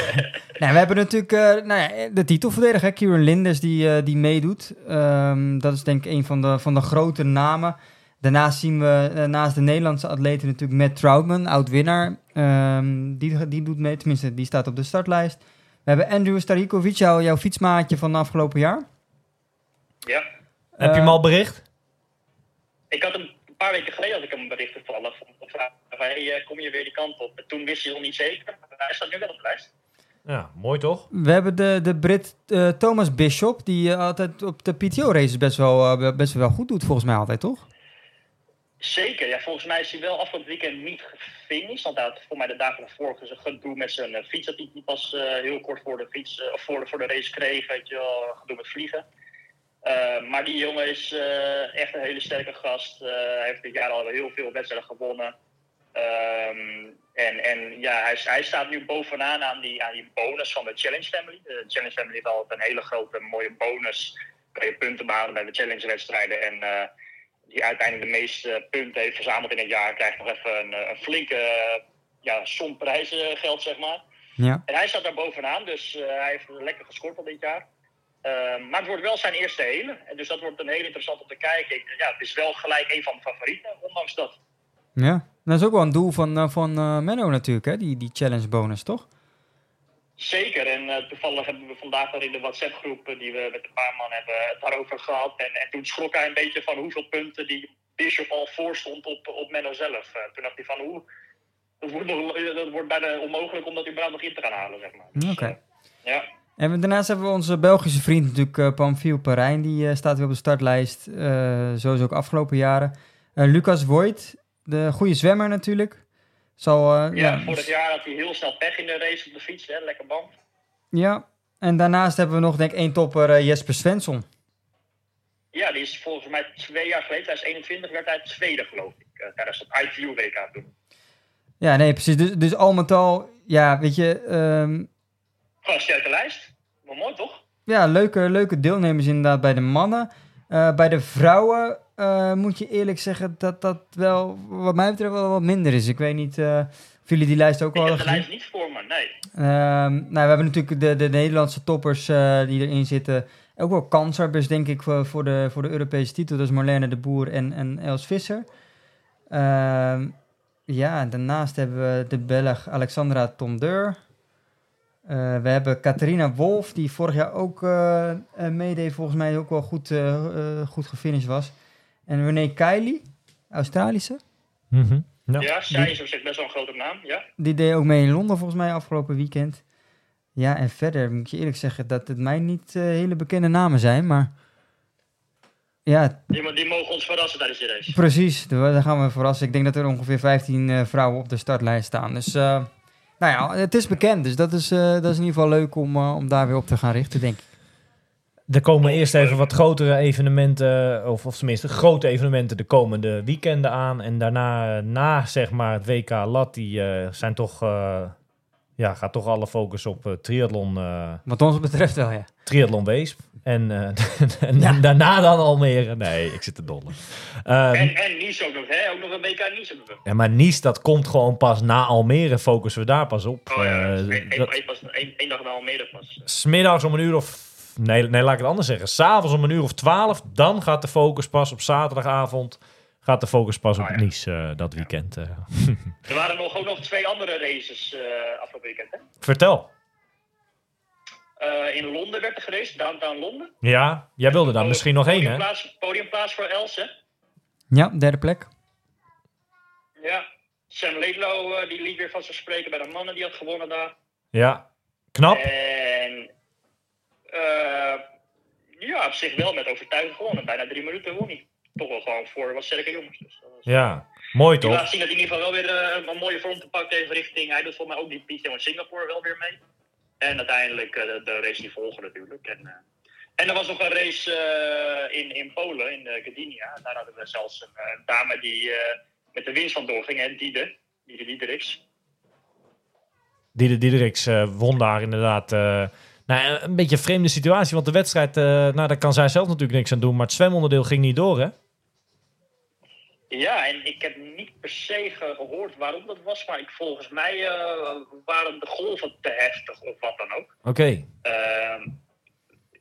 nou, we hebben natuurlijk eh, nou ja, de titelverdediger, Kieran Linders, die, die meedoet. Ehm, dat is denk ik een van de, van de grote namen. Daarnaast zien we naast de Nederlandse atleten natuurlijk Matt Troutman, oud-winnaar. Ehm, die, die doet mee, tenminste, die staat op de startlijst. We hebben Andrew Starikovic, jou, jouw fietsmaatje van afgelopen jaar. Ja, Heb je hem al bericht? Ik had hem een paar weken geleden had ik hem een bericht toevallig van van hey, eh, kom je weer die kant op? En toen wist hij nog niet zeker, maar hij staat nu wel op de lijst. Ja, mooi toch? We hebben de, de Brit eh, Thomas Bishop, die eh, altijd op de PTO-races best wel, best wel goed doet, volgens mij altijd, toch? Zeker, ja, volgens mij is hij wel afgelopen weekend niet gefinished. Want hij had voor mij de dagen ervoor zijn gedoe met zijn fiets. Dat hij pas eh, heel kort voor de, fiets, of voor, de, voor de race kreeg. Weet je wel, gedoe met vliegen. Eh, maar die jongen is eh, echt een hele sterke gast. Eh, hij heeft dit jaar al heel veel wedstrijden gewonnen. Ehm, en, en ja, hij, hij staat nu bovenaan aan die, aan die bonus van de Challenge Family. De Challenge Family heeft altijd een hele grote mooie bonus. Kan je punten behalen bij de Challenge wedstrijden. En die uiteindelijk de meeste punten heeft verzameld in het jaar, krijgt nog even een, een flinke ja, som prijzengeld, zeg maar. Ja. En hij staat daar bovenaan, dus hij heeft lekker gescoord al dit jaar. Eh, maar het wordt wel zijn eerste hele. En dus dat wordt een heel interessant om te kijken. Ik, ja, het is wel gelijk een van de favorieten, ondanks dat. Ja, dat is ook wel een doel van, eh, van eh, Menno natuurlijk, hè? Die, die challenge bonus, toch? Zeker, en eh, toevallig hebben we vandaag al in de WhatsApp-groep die we met een paar man hebben het daarover gehad. En, en toen schrok hij een beetje van hoeveel punten die Bishop al voorstond op, op Menno zelf. Toen dacht hij van hoe, dat wordt, dat wordt bijna onmogelijk om dat überhaupt nog in te gaan halen, zeg maar. Dus, Oké. ja. En daarnaast hebben we onze Belgische vriend natuurlijk, eh Pamphile Parijn. Die eh, staat weer op de startlijst, eh zoals ook afgelopen jaren. Lucas Voigt, de goede zwemmer natuurlijk. Zal, Ja, ja, vorig jaar had hij heel snel pech in de race op de fiets, hè, lekker band. ja, en daarnaast hebben we nog denk ik één topper, Jesper Svensson. Ja, die is volgens mij twee jaar geleden, 2021, werd hij tweede, geloof ik. tijdens het ITU-WK toen. Ja, nee, precies. Dus, dus al met al, ja, weet je, ehm, Gewoon een sterke lijst. Wel mooi, toch? ja, leuke, leuke deelnemers inderdaad bij de mannen. Eh, bij de vrouwen eh, moet je eerlijk zeggen dat dat wel, wat mij betreft, wel wat minder is. Ik weet niet eh, of jullie die lijst ook Ik al heb de hebben gezien. lijst niet voor me, nee. Ehm, nou, we hebben natuurlijk de, de Nederlandse toppers die erin zitten. Ook wel kanshebbers, denk ik, voor, voor, de, voor de Europese titel. Dat is Marlene de Boer en, en Els Visser. Ehm, ja, en daarnaast hebben we de Belg Alexandra Tondeur. Eh, we hebben Catharina Wolf, die vorig jaar ook eh, eh, meedeed. Volgens mij ook wel goed, eh, eh, goed gefinished was. En René Kiley, Australische. Mhm. Ja. Ja, zij is op zich best wel een grote naam, ja. Die deed ook mee in Londen volgens mij afgelopen weekend. Ja, en verder moet je eerlijk zeggen dat het mij niet eh, hele bekende namen zijn, maar... Ja, Die, die mogen ons verrassen tijdens de race. precies. Daar gaan we verrassen. Ik denk dat er ongeveer 15 eh, vrouwen op de startlijst staan. Dus, eh, nou ja, het is bekend. Dus dat is, eh, dat is in ieder geval leuk om, eh, om daar weer op te gaan richten, denk ik. Er komen eerst even wat grotere evenementen, of, of tenminste grote evenementen de komende weekenden aan. En daarna, eh, na zeg maar het WK Lat, die eh, zijn toch, eh, ja, gaat toch alle focus op eh, triathlon, eh Wat ons betreft wel, ja. triathlon Weesp. En, eh, en Ja. daarna dan Almere. Nee, ik zit te dollen. Ehm, En, en Nice ook nog, hè? Ook nog een WK Nice hebben we. ja, maar Nice, dat komt gewoon pas na Almere, focussen we daar pas op. Oh ja, Eh, één dag na Almere pas. Smiddags om een uur of... Nee, nee, laat ik het anders zeggen. S'avonds om een uur of twaalf, dan gaat de focus pas op zaterdagavond. Gaat de focus pas op Oh ja. Nice eh, dat weekend. eh. Er waren nog, ook nog twee andere races eh, afgelopen weekend. Hè? Vertel. Eh, in Londen werd er geraced, downtown Londen. Ja, jij wilde daar misschien nog één, hè? Podiumplaats, podiumplaats voor Els, hè? Ja, derde plek. Ja. Sam Laidlow, eh, die liet weer van zich spreken bij de mannen, die had gewonnen daar. Ja. Knap. En eh, ja, op zich wel met overtuiging gewonnen. Bijna drie minuten won hij. Toch wel gewoon voor wat sterke jongens. Dus dat was- Ja. Mooi toch? laat zien dat hij in ieder geval wel weer eh, een mooie vorm te pakken heeft richting. Hij doet volgens mij ook die PTO in Singapore wel weer mee. En uiteindelijk eh, de, de race die volgen natuurlijk. En, eh, en er was nog een race in, in Polen, in Gdynia. Daar hadden we zelfs een, dame die met de winst van doorging, hè, Diede. Diede Diedericks. Dieder Diedericks eh, won daar inderdaad. nou, een beetje een vreemde situatie, want de wedstrijd, nou, daar kan zij zelf natuurlijk niks aan doen. Maar het zwemonderdeel ging niet door, hè? Ja, en ik heb niet per se gehoord waarom dat was. Maar ik, volgens mij eh, waren de golven te heftig of wat dan ook. Oké. Ehm,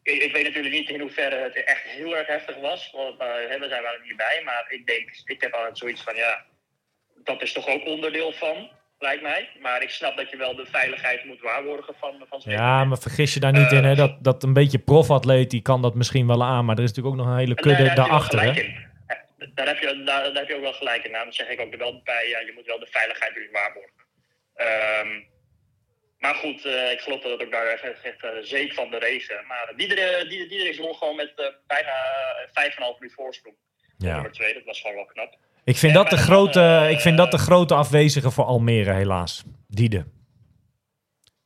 ik, ik weet natuurlijk niet in hoeverre het echt heel erg heftig was. Want uh, we zijn er niet bij. Maar ik denk, ik heb altijd zoiets van ja, dat is toch ook onderdeel van, lijkt mij. Maar ik snap dat je wel de veiligheid moet waarborgen van, van Ja, maar vergis je daar niet Eh, in, hè? Dat, dat een beetje profatleet, die kan dat misschien wel aan. Maar er is natuurlijk ook nog een hele kudde daarachter, hè? Eh, Daar heb, je, daar, daar heb je ook wel gelijk in. Nou, dat zeg ik ook er wel bij. Ja, je moet wel de veiligheid natuurlijk waarborgen. Ehm, maar goed, uh, ik geloof dat het ook daar echt, echt uh, zeker van de race. Maar Diederik die, die, die won gewoon met uh, bijna vijf en een half minuut voorsprong. Ja. Nummer twee, dat was gewoon wel knap. Ik vind, dat de, grote, ik vind dat de grote afwezige voor Almere, helaas. Diede.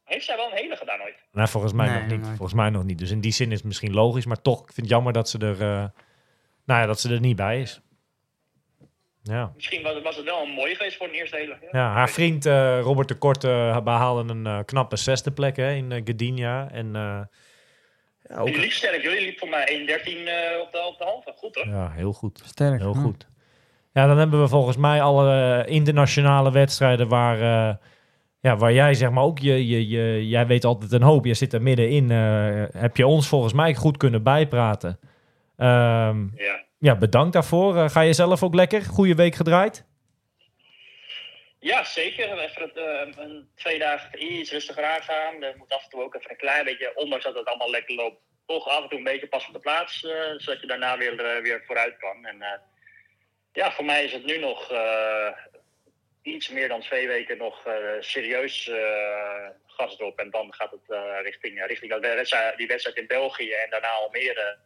Heeft zij wel een hele gedaan ooit? Nou, volgens mij Nee, nog niet. nooit. Volgens mij nog niet. Dus in die zin is het misschien logisch. Maar toch, ik vind het jammer dat ze er, uh, nou ja, dat ze er niet bij is. Ja. Misschien was, was het wel een mooie geweest voor een eerste hele. Ja, ja haar vriend uh, Robert de Korte behaalde een uh, knappe zesde plek hè, in uh, Gdynia. En, ja, ook... Jullie liep sterk, jullie liep voor mij 1.13 op, de, op de halve. Goed hoor. Ja, heel goed. Sterk. Heel ja. goed. Ja, dan hebben we volgens mij alle internationale wedstrijden waar, uh, ja, waar jij zeg maar ook, je, je, je, jij weet altijd een hoop. Je zit er middenin. Uh, heb je ons volgens mij goed kunnen bijpraten. Um, ja. Ja, bedankt daarvoor. Uh, ga je zelf ook lekker? Goede week gedraaid? Ja, zeker. Even uh, een, twee dagen iets rustiger aangaan. Er moet af en toe ook even een klein beetje, ondanks dat het allemaal lekker loopt, toch af en toe een beetje pas op de plaats. Uh, zodat je daarna weer, weer vooruit kan. En ja, voor mij is het nu nog iets meer dan twee weken nog serieus gas erop. En dan gaat het richting, richting die wedstrijd in België en daarna Almere.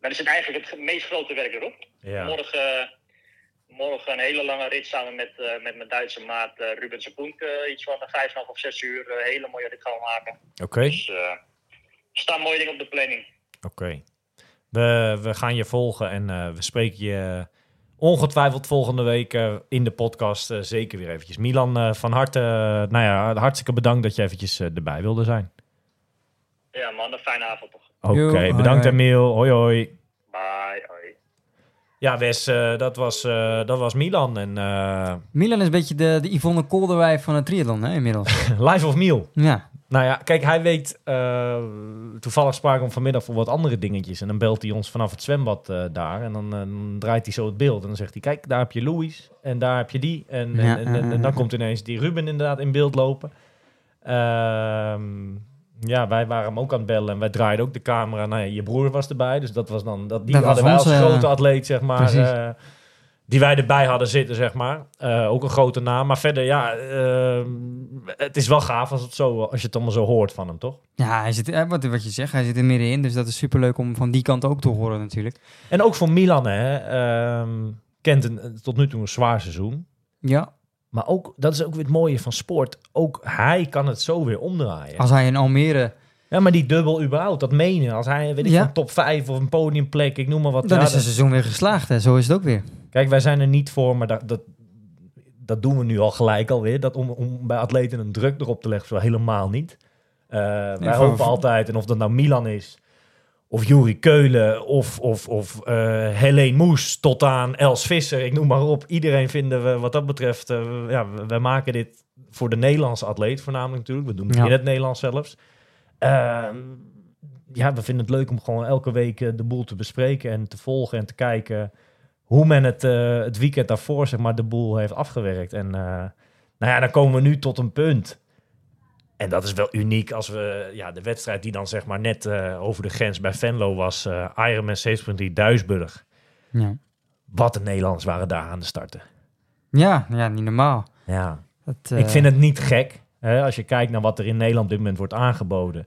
Dan is het eigenlijk het meest grote werk erop. Ja. Morgen, morgen een hele lange rit samen met, uh, met mijn Duitse maat uh, Ruben Sepoenk. Uh, iets van vijf of zes uur. Hele mooie rit gaan maken. Oké. Okay. Dus er staan mooie dingen op de planning. Oké. Okay. We, we gaan je volgen en we spreken je ongetwijfeld volgende week in de podcast zeker weer eventjes. Milan, van harte, nou ja, hartstikke bedankt dat je eventjes erbij wilde zijn. Ja man, een fijne avond. Oké, okay, bedankt Emiel. Hoi hoi. Bye, hoi. Ja, Wes, uh, dat, was, uh, dat was Milan. En, uh... Milan is een beetje de, de Yvonne Kolderwij van het triathlon, hè, inmiddels. Life of Miel. Ja. Nou ja, kijk, hij weet... uh, toevallig spraken we vanmiddag voor wat andere dingetjes. En dan belt hij ons vanaf het zwembad uh, daar. En dan, dan, draait hij zo het beeld. En dan zegt hij, kijk, daar heb je Louis. En daar heb je die. En, ja, en, en, en, en dan komt ineens die Ruben inderdaad in beeld lopen. Ja, wij waren hem ook aan het bellen. En wij draaiden ook de camera. Nou ja, je broer was erbij. Dus dat was dan... Dat, die dat hadden wij als onze, grote atleet, zeg maar... Uh, die wij erbij hadden zitten, zeg maar. Uh, ook een grote naam. Maar verder, ja... Uh, het is wel gaaf als, het zo, als je het allemaal zo hoort van hem, toch? Ja, hij zit, wat, wat je zegt, hij zit er middenin. Dus dat is superleuk om van die kant ook te horen natuurlijk. En ook voor Milan, hè. Um, kent een, tot nu toe een zwaar seizoen. Ja. Maar ook, dat is ook weer het mooie van sport. Ook hij kan het zo weer omdraaien. Als hij in Almere... Ja, maar die dubbel überhaupt, dat menen. Als hij, weet ik, Ja. van top 5 of een podiumplek, ik noem maar wat. Dan ja, is het seizoen weer geslaagd, hè. Zo is het ook weer. Kijk, wij zijn er niet voor, maar dat, dat, dat doen we nu al gelijk alweer. Dat om, om bij atleten een druk erop te leggen, zo helemaal niet. Uh, wij hopen altijd, en of dat nou Milan is, of Juri Keulen, of, of, of eh Helene Moes, tot aan Els Visser, ik noem maar op. Iedereen vinden we wat dat betreft, eh, ja, we, maken dit voor de Nederlandse atleet voornamelijk natuurlijk. We doen het Ja. in het Nederlands zelfs. Ehm, ja, we vinden het leuk om gewoon elke week eh, de boel te bespreken en te volgen en te kijken hoe men het, het weekend daarvoor zeg maar, de boel heeft afgewerkt. En uh, nou ja, dan komen we nu tot een punt. En dat is wel uniek als we ja, de wedstrijd die dan zeg maar net uh, over de grens bij Venlo was, uh, Ironman 7.3 Duisburg. Ja. Wat de Nederlanders waren daar aan de starten. Ja, ja niet normaal. Ja. Dat, Ik vind het niet gek. Hè, als je kijkt naar wat er in Nederland op dit moment wordt aangeboden.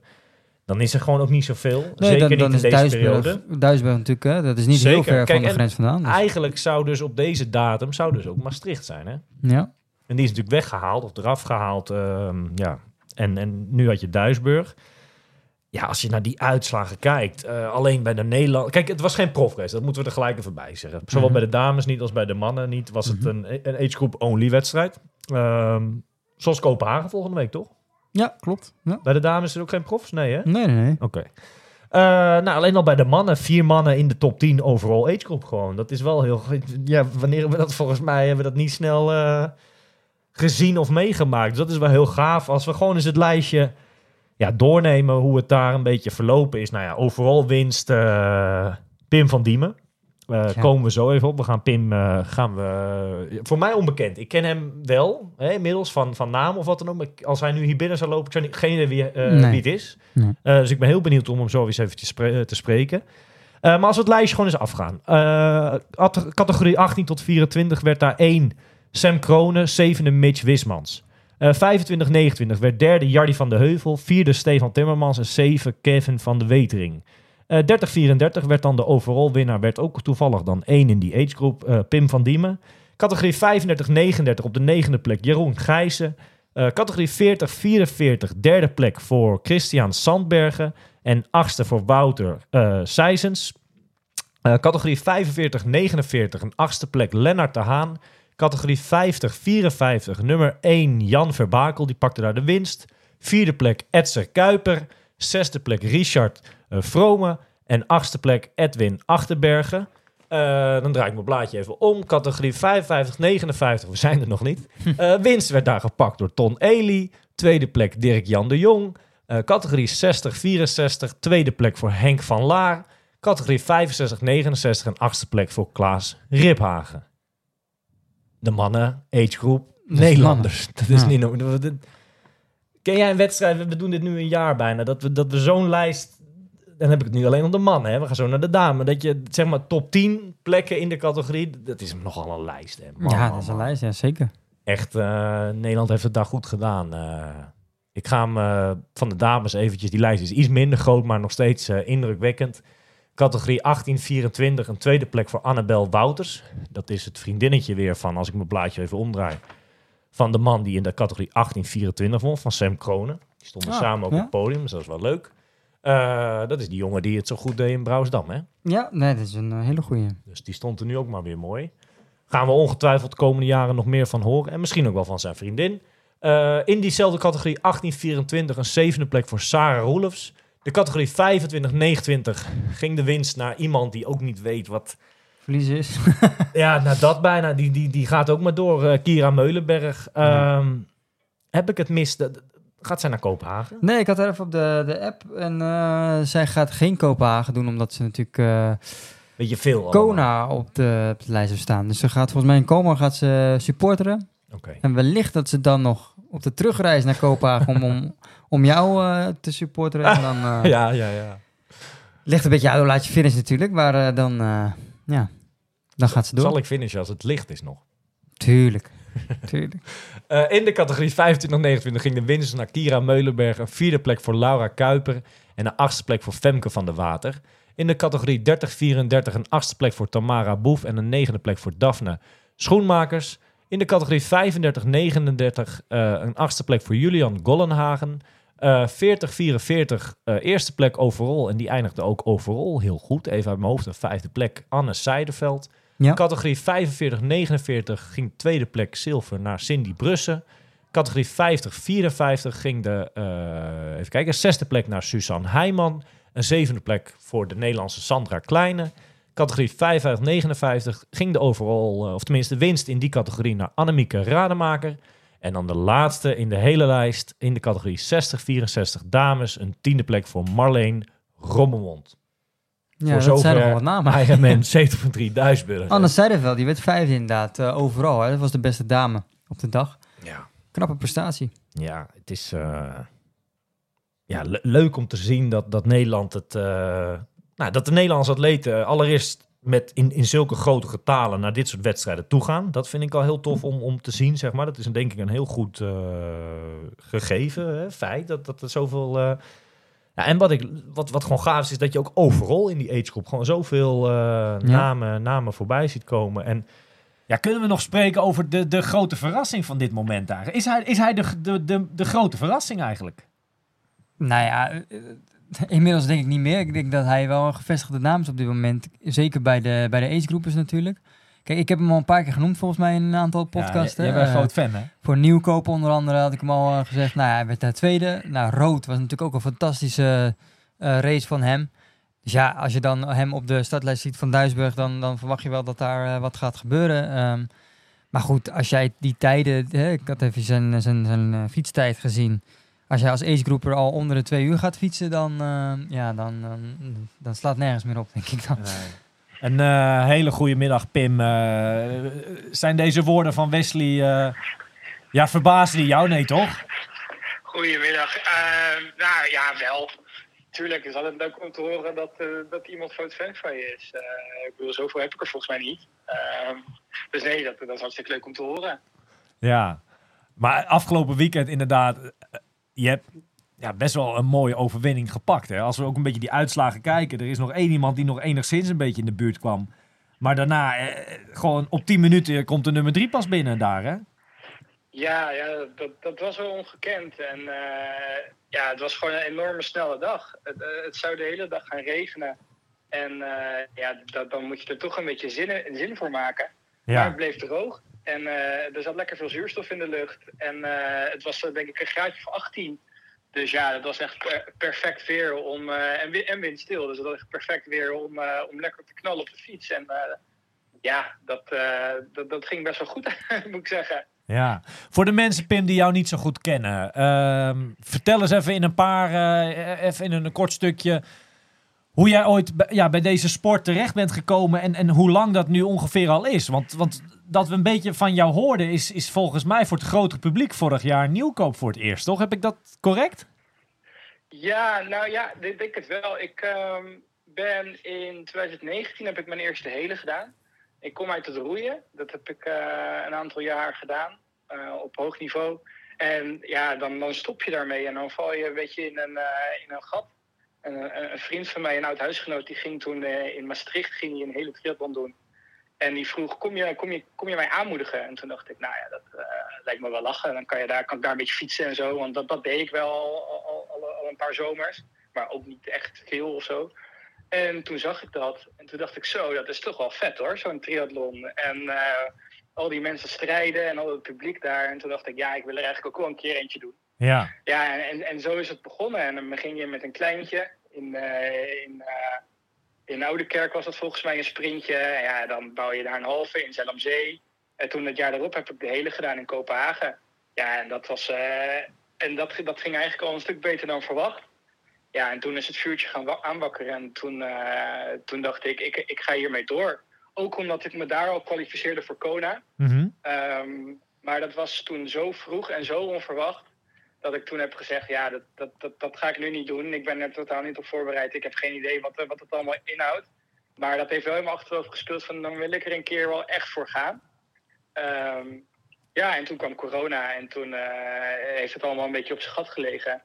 Dan is er gewoon ook niet zoveel. Nee, Zeker dan, niet dan in is deze Duisburg, periode. Duisburg natuurlijk, hè? dat is niet heel Zeker. ver Kijk, van de en grens vandaan. Dus. Eigenlijk zou dus op deze datum zou dus ook Maastricht zijn. Hè? Ja. En die is natuurlijk weggehaald of eraf gehaald. ehm, ja. En, en nu had je Duisburg. Ja, als je naar die uitslagen kijkt, eh, alleen bij de Nederland. Kijk, het was geen profrace, dat moeten we er gelijk even bij zeggen. Zowel Mhm. bij de dames niet als bij de mannen niet. Was het Mhm. een, een age group only wedstrijd. Ehm, zoals Kopenhagen volgende week, toch? ja, klopt. Ja. Bij de dames is er ook geen profs? Nee, hè? Nee, nee, nee. Oké. Eh, nou, alleen al bij de mannen, vier mannen in de top 10 overall age group gewoon. Dat is wel heel... Ja, wanneer hebben we dat volgens mij, hebben we dat niet snel eh, gezien of meegemaakt. Dus dat is wel heel gaaf. Als we gewoon eens het lijstje ja, doornemen hoe het daar een beetje verlopen is. Nou ja, overal winst eh, Pim van Diemen. Eh, Ja. Komen we zo even op. We gaan Pim, eh, gaan we, voor mij onbekend. Ik ken hem wel, hè, inmiddels van, van naam of wat dan ook. Maar als hij nu hier binnen zou lopen, ik zou niet, geen idee wie, Nee. wie het is. Nee. Dus ik ben heel benieuwd om hem zo eens eventjes spre- eh, te spreken. Maar als we het lijstje gewoon eens afgaan. At- categorie 18 tot 24 werd daar 1 Sam Kronen, zevende Mitch Wismans. Eh 25-29 werd derde Jardy van de Heuvel, vierde Stefan Timmermans en zeven Kevin van de Wetering. Eh 30-34 werd dan de overall winnaar, werd ook toevallig dan één in die agegroep, eh Pim van Diemen. Categorie 35-39 op de negende plek Jeroen Gijzen. Eh, categorie 40-44 derde plek voor Christian Sandbergen. En achtste voor Wouter eh Seizens. Categorie 45-49 een achtste plek Lennart de Haan. Categorie 50-54 nummer 1 Jan Verbakel, die pakte daar de winst. Vierde plek Edser Kuiper. Zesde plek Richard eh, Vrome. En achtste plek Edwin Achterbergen. Eh, dan draai ik mijn blaadje even om. Categorie 55, 59, we zijn er nog niet. Eh, winst werd daar gepakt door Ton Ely. Tweede plek Dirk-Jan de Jong. Eh, categorie 60, 64, tweede plek voor Henk van Laar. Categorie 65, 69 en achtste plek voor Klaas Riphagen. De mannen, agegroep, Nederlanders. Dat is Ja. niet. Dat- Ken jij een wedstrijd, we doen dit nu een jaar bijna, dat we, dat we zo'n lijst, dan heb ik het nu alleen om de mannen, hè? we gaan zo naar de dame, dat je zeg maar top 10 plekken in de categorie, dat is nogal een lijst. Hè? Man, ja, dat is een lijst, ja, zeker. Echt, eh, Nederland heeft het daar goed gedaan. Eh, ik ga hem eh, van de dames eventjes, die lijst is iets minder groot, maar nog steeds indrukwekkend. Categorie 18-24, een tweede plek voor Annabel Wouters. Dat is het vriendinnetje weer van, als ik mijn blaadje even omdraai, van de man die in de categorie 18-24 won, van Sam Kronen. Die stonden Ah, samen op ja. het podium, dus dat is wel leuk. Eh, dat is die jongen die het zo goed deed in Brouwsdam, hè? Ja, nee, dat is een eh, hele goeie. Dus die stond er nu ook maar weer mooi. Gaan we ongetwijfeld de komende jaren nog meer van horen. En misschien ook wel van zijn vriendin. Eh, in diezelfde categorie 1824 een zevende plek voor Sarah Roelofs. De categorie 25-29 ging de winst naar iemand die ook niet weet wat... Verlies is. Ja, nou dat bijna. Die, die, die gaat ook maar door. Eh, Kira Meulenberg. Ehm, Heb ik het mis? Dat- Gaat zij naar Kopenhagen? nee, ik had haar even op de, de app en eh, zij gaat geen Kopenhagen doen, omdat ze natuurlijk eh, Weet je veel? allemaal. Kona op de, op de lijst heeft staan. Dus ze gaat volgens mij in Koma gaat ze supporteren. Oké. En wellicht dat ze dan nog op de terugreis naar Kopenhagen om, om, om jou eh, te supporteren. En dan eh, Ja, ja, ja. ligt een beetje uit hoe laat je finish natuurlijk. Maar eh, dan, ja, dan gaat ze door. Zal ik finishen als het licht is nog? Tuurlijk. Tuurlijk. In de categorie 25-29 ging de winst naar Kira Meulenberg. Een vierde plek voor Laura Kuiper. En een achtste plek voor Femke van der Water. In de categorie 30-34 een achtste plek voor Tamara Boef. En een negende plek voor Daphne Schoenmakers. In de categorie 35-39 eh, een achtste plek voor Julian Gollenhagen. Eh 40-44 eh, eerste plek overall. En die eindigde ook overall heel goed. Even uit mijn hoofd een vijfde plek Anne Seideveld. Ja. Categorie 45-49 ging tweede plek zilver naar Cindy Brussen. Categorie 50-54 ging de, eh, even kijken, zesde plek naar Suzanne Heijman. Een zevende plek voor de Nederlandse Sandra Kleine. Categorie 55-59 ging de overall, eh, of tenminste de winst in die categorie naar Annemieke Rademaker. En dan de laatste in de hele lijst in de categorie 60-64 dames. Een tiende plek voor Marleen Rommemond. Ja, Voor dat zijn zover nog wat namen. Ironman 70.3 Duisburg. Anne Zijderveld, die werd vijfde inderdaad eh, overal. Hè. Dat was de beste dame op de dag. Ja. Knappe prestatie. Ja, het is eh, ja, le- leuk om te zien dat, dat Nederland het. eh, nou, dat de Nederlandse atleten allereerst met in, in zulke grote getalen naar dit soort wedstrijden toegaan. Dat vind ik al heel tof om, om te zien, zeg maar. Dat is een, denk ik een heel goed eh, gegeven hè, feit. Dat, dat er zoveel. eh, ja, en wat, ik, wat, wat gewoon gaaf is, is dat je ook overal in die agegroep gewoon zoveel eh, namen, namen voorbij ziet komen. En Ja, kunnen we nog spreken over de, de grote verrassing van dit moment eigenlijk? Is hij, is hij de, de, de, de grote verrassing eigenlijk? Nou ja, inmiddels denk ik niet meer. Ik denk dat hij wel een gevestigde naam is op dit moment. Zeker bij de, bij de agegroepers natuurlijk. Kijk, ik heb hem al een paar keer genonoemd volgens mij in een aantal podcasts. Ja, jij bent een Eh, groot fan, hè? Voor Nieuwkoop onder andere had ik hem al eh, gezegd. Nou, ja, hij werd daar tweede. Nou, Rood was natuurlijk ook een fantastische eh, race van hem. Dus ja, als je dan hem op de startlijst ziet van Duisburg, dan, dan verwacht je wel dat daar wat gaat gebeuren. Ehm, maar goed, als jij die tijden, hè, ik had even zijn, zijn, zijn fietstijd gezien. Als jij als agegroeper al onder de twee uur gaat fietsen, dan, eh, ja, dan, dan, dan slaat nergens meer op, denk ik dan. Een eh, hele goede middag, Pim. Eh, zijn deze woorden van Wesley... eh, ja, verbaasden die jou? Nee, toch? Goedemiddag. Ehm, nou ja, wel. Tuurlijk is altijd leuk om te horen dat, eh, dat iemand groot fan van je is. Eh, ik bedoel, zoveel heb ik er volgens mij niet. Ehm, dus nee, dat, dat is hartstikke leuk om te horen. Ja. Maar afgelopen weekend inderdaad... je hebt ja, best wel een mooie overwinning gepakt. Hè? Als we ook een beetje die uitslagen kijken. Er is nog één iemand die nog enigszins een beetje in de buurt kwam. Maar daarna, eh, gewoon op 10 minuten komt de nummer 3 pas binnen daar, hè? Ja, ja dat, dat was wel ongekend. En eh, ja, het was gewoon een enorme snelle dag. Het, eh, het zou de hele dag gaan regenen. En ja, dat, dan moet je er toch een beetje zin, zin voor maken. Maar het bleef droog. En eh, er zat lekker veel zuurstof in de lucht. En eh, het was eh, denk ik een graadje van 18. Dus ja, het was echt per- perfect weer om. en, wi- en windstil. Dus het was echt perfect weer om, om lekker te knallen op de fiets. En ja, dat, dat, dat ging best wel goed, moet ik zeggen. Ja, voor de mensen, Pim, die jou niet zo goed kennen. ehm, vertel eens even in een paar, eh, even in een kort stukje... hoe jij ooit ja, bij deze sport terecht bent gekomen... En, en hoe lang dat nu ongeveer al is. Want, want dat we een beetje van jou hoorden... Is, is volgens mij voor het grotere publiek vorig jaar nieuwkoop voor het eerst, toch? Heb ik dat correct? Ja, nou ja, ik denk het wel. Ik ehm, ben in 2019 heb ik mijn eerste hele gedaan. Ik kom uit het roeien. Dat heb ik eh, een aantal jaar gedaan eh, op hoog niveau. En ja, dan, dan stop je daarmee en dan val je een beetje in een, eh, in een gat. En, een, vriend van mij, een oud huisgenoot, die ging toen eh, in Maastricht ging hij een hele triathlon doen. En die vroeg, kom je, kom, je, kom je mij aanmoedigen? En toen dacht ik, nou ja, dat eh, lijkt me wel lachen. Dan kan, je daar, kan ik daar een beetje fietsen en zo. Want dat, dat deed ik wel al, al, al, een paar zomers. Maar ook niet echt veel of zo. En toen zag ik dat. En toen dacht ik, zo, dat is toch wel vet hoor, zo'n triathlon. En eh, al die mensen strijden en al het publiek daar. En toen dacht ik, ja, ik wil er eigenlijk ook wel een keer eentje doen. Ja. Ja, en, en zo is het begonnen. En dan begin je met een kleintje. In, eh in, eh in Oudekerk was dat volgens mij een sprintje. Ja, dan bouw je daar een halve in Zellamzee. En toen het jaar daarop heb ik de hele gedaan in Kopenhagen. Ja, en dat was... eh, en dat, dat ging eigenlijk al een stuk beter dan verwacht. Ja, en toen is het vuurtje gaan wa- aanwakkeren. En toen, toen dacht ik, ik, ik ga hiermee door. Ook omdat ik me daar al kwalificeerde voor Kona. Mhm. Ehm, maar dat was toen zo vroeg en zo onverwacht. Dat ik toen heb gezegd, ja, dat, dat, dat, dat ga ik nu niet doen. Ik ben er totaal niet op voorbereid. Ik heb geen idee wat, wat het allemaal inhoudt. Maar dat heeft wel mijn achterhoofd gespeeld van dan wil ik er een keer wel echt voor gaan. Ehm, ja, en toen kwam corona en toen eh, heeft het allemaal een beetje op zijn gat gelegen.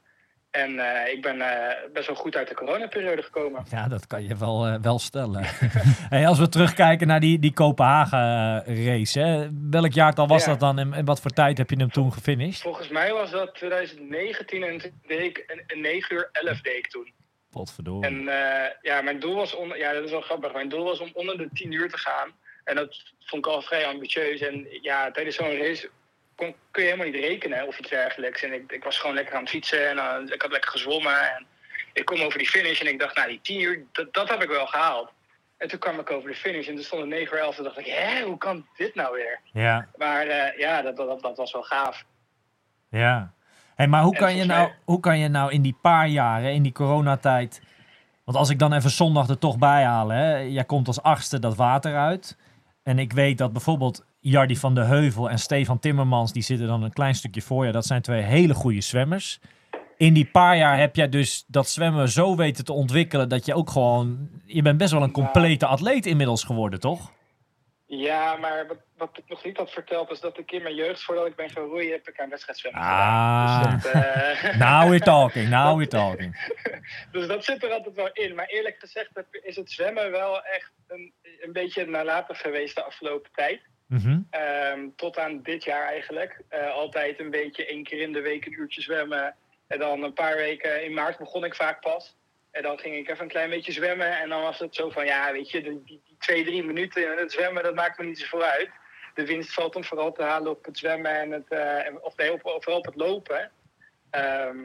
En eh, ik ben eh, best wel goed uit de coronaperiode gekomen. Ja, dat kan je wel, eh, wel stellen. hey, als we terugkijken naar die, die Kopenhagen-race, hè, welk jaartal was Ja. dat dan en, en wat voor tijd heb je hem toen gefinished? Volgens mij was dat 2019 en deed ik een, een 9 uur 11 deed ik toen. Potverdorie. En ja, mijn doel was onder, ja, dat is wel grappig. Mijn doel was om onder de 10 uur te gaan. En dat vond ik al vrij ambitieus. En ja, tijdens zo'n race kon, kun je helemaal niet rekenen of iets dergelijks. En ik, ik was gewoon lekker aan het fietsen en eh, ik had lekker gezwommen. En ik kom over die finish en ik dacht, nou, die 10 uur, dat, dat heb ik wel gehaald. En toen kwam ik over de finish en toen stond het 9 uur 11. Toen dacht ik, hè, hoe kan dit nou weer? Ja, Maar eh, ja, dat, dat, dat was wel gaaf. ja. Hey, maar hoe En kan, je nou, hoe kan je nou in die paar jaren, in die coronatijd... Want als ik dan even zondag er toch bij haal, hè, jij komt als achtste dat water uit. En ik weet dat bijvoorbeeld Jardi van de Heuvel en Stefan Timmermans, die zitten dan een klein stukje voor je. Dat zijn twee hele goede zwemmers. In die paar jaar heb jij dus dat zwemmen zo weten te ontwikkelen dat je ook gewoon, je bent best wel een complete atleet inmiddels geworden, toch? Ja, maar wat, wat ik nog niet had verteld is dat ik in mijn jeugd, voordat ik ben gaan roeien, heb ik aan wedstrijdzwemmen gedaan. Ah, Dus dat, eh, now we're talking, now we're talking. dus dat zit er altijd wel in. Maar eerlijk gezegd is het zwemmen wel echt een, een beetje nalatig geweest de afgelopen tijd. Mhm. Ehm, tot aan dit jaar eigenlijk. Eh, altijd een beetje één keer in de week een uurtje zwemmen. En dan een paar weken in maart begon ik vaak pas. En dan ging ik even een klein beetje zwemmen. En dan was het zo van, ja, weet je, die, die, twee, drie minuten in het zwemmen, dat maakt me niet zoveel uit. De winst valt dan vooral te halen op het zwemmen en het, eh, of nee, op, vooral op het lopen. Ehm,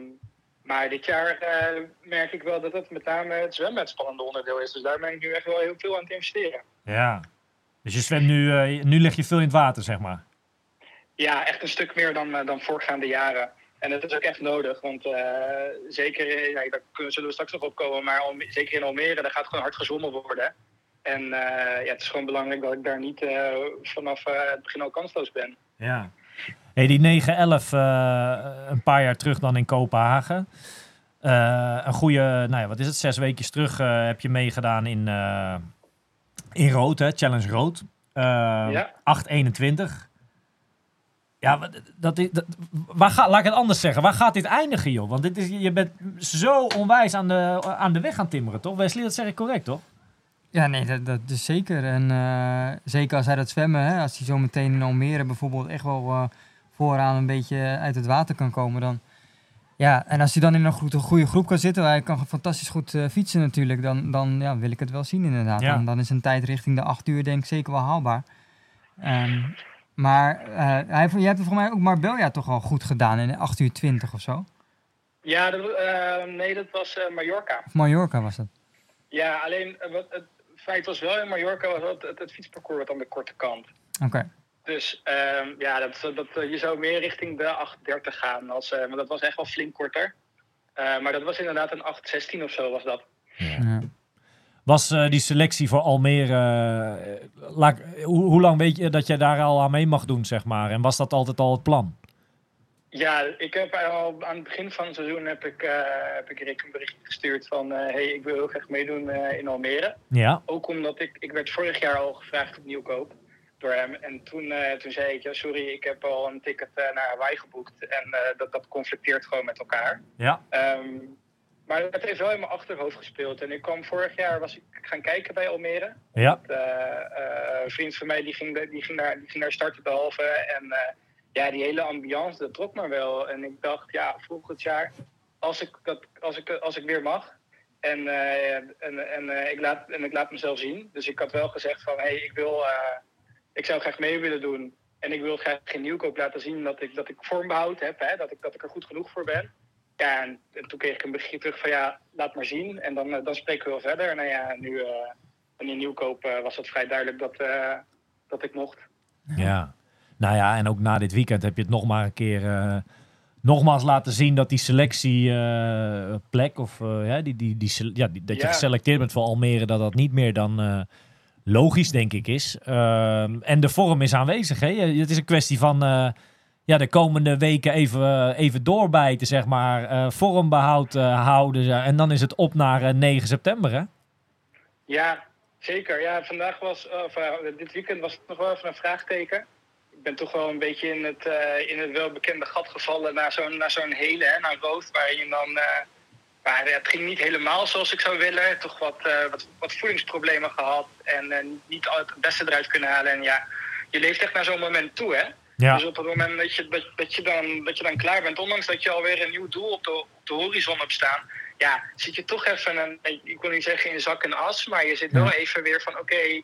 maar dit jaar eh, merk ik wel dat het met name het zwemmen het spannende onderdeel is. Dus daar ben ik nu echt wel heel veel aan het investeren. Ja. Dus je zwemt nu, eh, nu lig je veel in het water, zeg maar. Ja, echt een stuk meer dan, eh, dan voorgaande jaren. En dat is ook echt nodig, want eh, zeker, ja, daar kunnen- zullen we straks nog op komen, maar Alme- zeker in Almere, daar gaat gewoon hard gezwommen worden. En ja, het is gewoon belangrijk dat ik daar niet vanaf het begin al kansloos ben. Ja. Hey, die 9-11, eh, een paar jaar terug dan in Kopenhagen. Een goede, nou ja, wat is het, zes weken terug heb je meegedaan in, in rood, hè? Challenge rood. Eh Ja. 8-21. Ja, wat- dat, is- dat, waar ga, laat ik het anders zeggen. Waar gaat dit eindigen, joh? Want dit is, je bent zo onwijs aan de, aan de weg aan timmeren, toch? Wesley, dat zeg ik correct, toch? Ja, nee, dat, dat is zeker. En eh, zeker als hij dat zwemmen, hè, als hij zo meteen in Almere bijvoorbeeld echt wel eh, vooraan een beetje uit het water kan komen, dan... Ja, en als hij dan in een goede, goede groep kan zitten, hij kan fantastisch goed eh, fietsen natuurlijk, dan, dan ja, wil ik het wel zien inderdaad. Ja. Dan, dan is een tijd richting de acht uur denk ik zeker wel haalbaar. Ehm, maar eh, hij, heeft- jij hebt volgens mij ook Marbella toch al goed gedaan in 8 uur 20 of zo? Ja, dat, eh, nee, dat was eh, Mallorca. Of Mallorca was dat? Ja, alleen wat, het feit was wel in Mallorca was dat het, het fietsparcours wat aan de korte kant. Oké. Dus ehm, ja, dat, dat, eh, je zou meer richting de 8.30 gaan. Als, eh, want dat was echt wel flink korter. Eh, maar dat was inderdaad een 8.16 of zo was dat. Ja. Was eh, die selectie voor Almere, eh, laat hoe, hoe lang weet je dat je daar al aan mee mag doen, zeg maar? En was dat altijd al het plan? Ja, ik heb al aan het begin van het seizoen heb ik, eh, heb ik Rick een bericht gestuurd van... eh, hey, ik wil heel graag meedoen eh, in Almere. Ja. Ook omdat ik, ik werd vorig jaar al gevraagd op nieuwkoop door hem. En toen, eh, toen zei ik, ja, sorry, ik heb al een ticket eh, naar Hawaii geboekt. En eh, dat, dat conflicteert gewoon met elkaar. Ja. Ehm, maar het heeft wel in mijn achterhoofd gespeeld. En ik kwam vorig jaar, was ik gaan kijken bij Almere. Ja. Een vriend van mij die ging, de- die ging, daar, die ging daar starten behalve. En ja, die hele ambiance, dat trok me wel. En ik dacht, ja, volgend jaar, als ik, dat, als ik, als ik weer mag. En, en, en, ik laat, en ik laat mezelf zien. Dus ik had wel gezegd van, hé, hey, ik wil, ik zou graag mee willen doen. En ik wil graag in nieuwkoop laten zien dat ik, dat ik vormbehoud heb. Hè, dat, ik, dat ik er goed genoeg voor ben. Ja, en, en toen kreeg ik een berichtje terug van, ja, laat maar zien. En dan, eh, dan spreken we wel verder. Nou ja, nu... eh, in nieuwkoop eh, was het vrij duidelijk dat, eh, dat ik mocht. Ja. Nou ja, en ook na dit weekend heb je het nog maar een keer eh, nogmaals laten zien dat die selectieplek of eh, ja, die, die, die, ja, die- dat je Ja. geselecteerd bent voor Almere, dat dat niet meer dan eh, logisch, denk ik, is. Ehm, en de vorm is aanwezig. Hè? Het is een kwestie van eh, ja, de komende weken even, even doorbijten, zeg maar. eh, vormbehoud eh, houden. En dan is het op naar eh, 9 september, hè? Ja, zeker. Ja, vandaag was, of, eh, dit weekend was het nog wel even een vraagteken. Ik ben toch wel een beetje in het, eh, in het welbekende gat gevallen naar zo'n, zo'n hele, hè, naar rood, waarin je dan... eh, maar het ging niet helemaal zoals ik zou willen. Toch wat, eh, wat, wat voedingsproblemen gehad en eh, niet altijd het beste eruit kunnen halen. En ja, je leeft echt naar zo'n moment toe, hè? Ja. Dus op het moment dat je, dat, dat, je dan, dat je dan klaar bent, ondanks dat je alweer een nieuw doel op de, op de horizon hebt staan, ja, zit je toch even, een, ik wil niet zeggen in zak en as, maar je zit wel even weer van oké,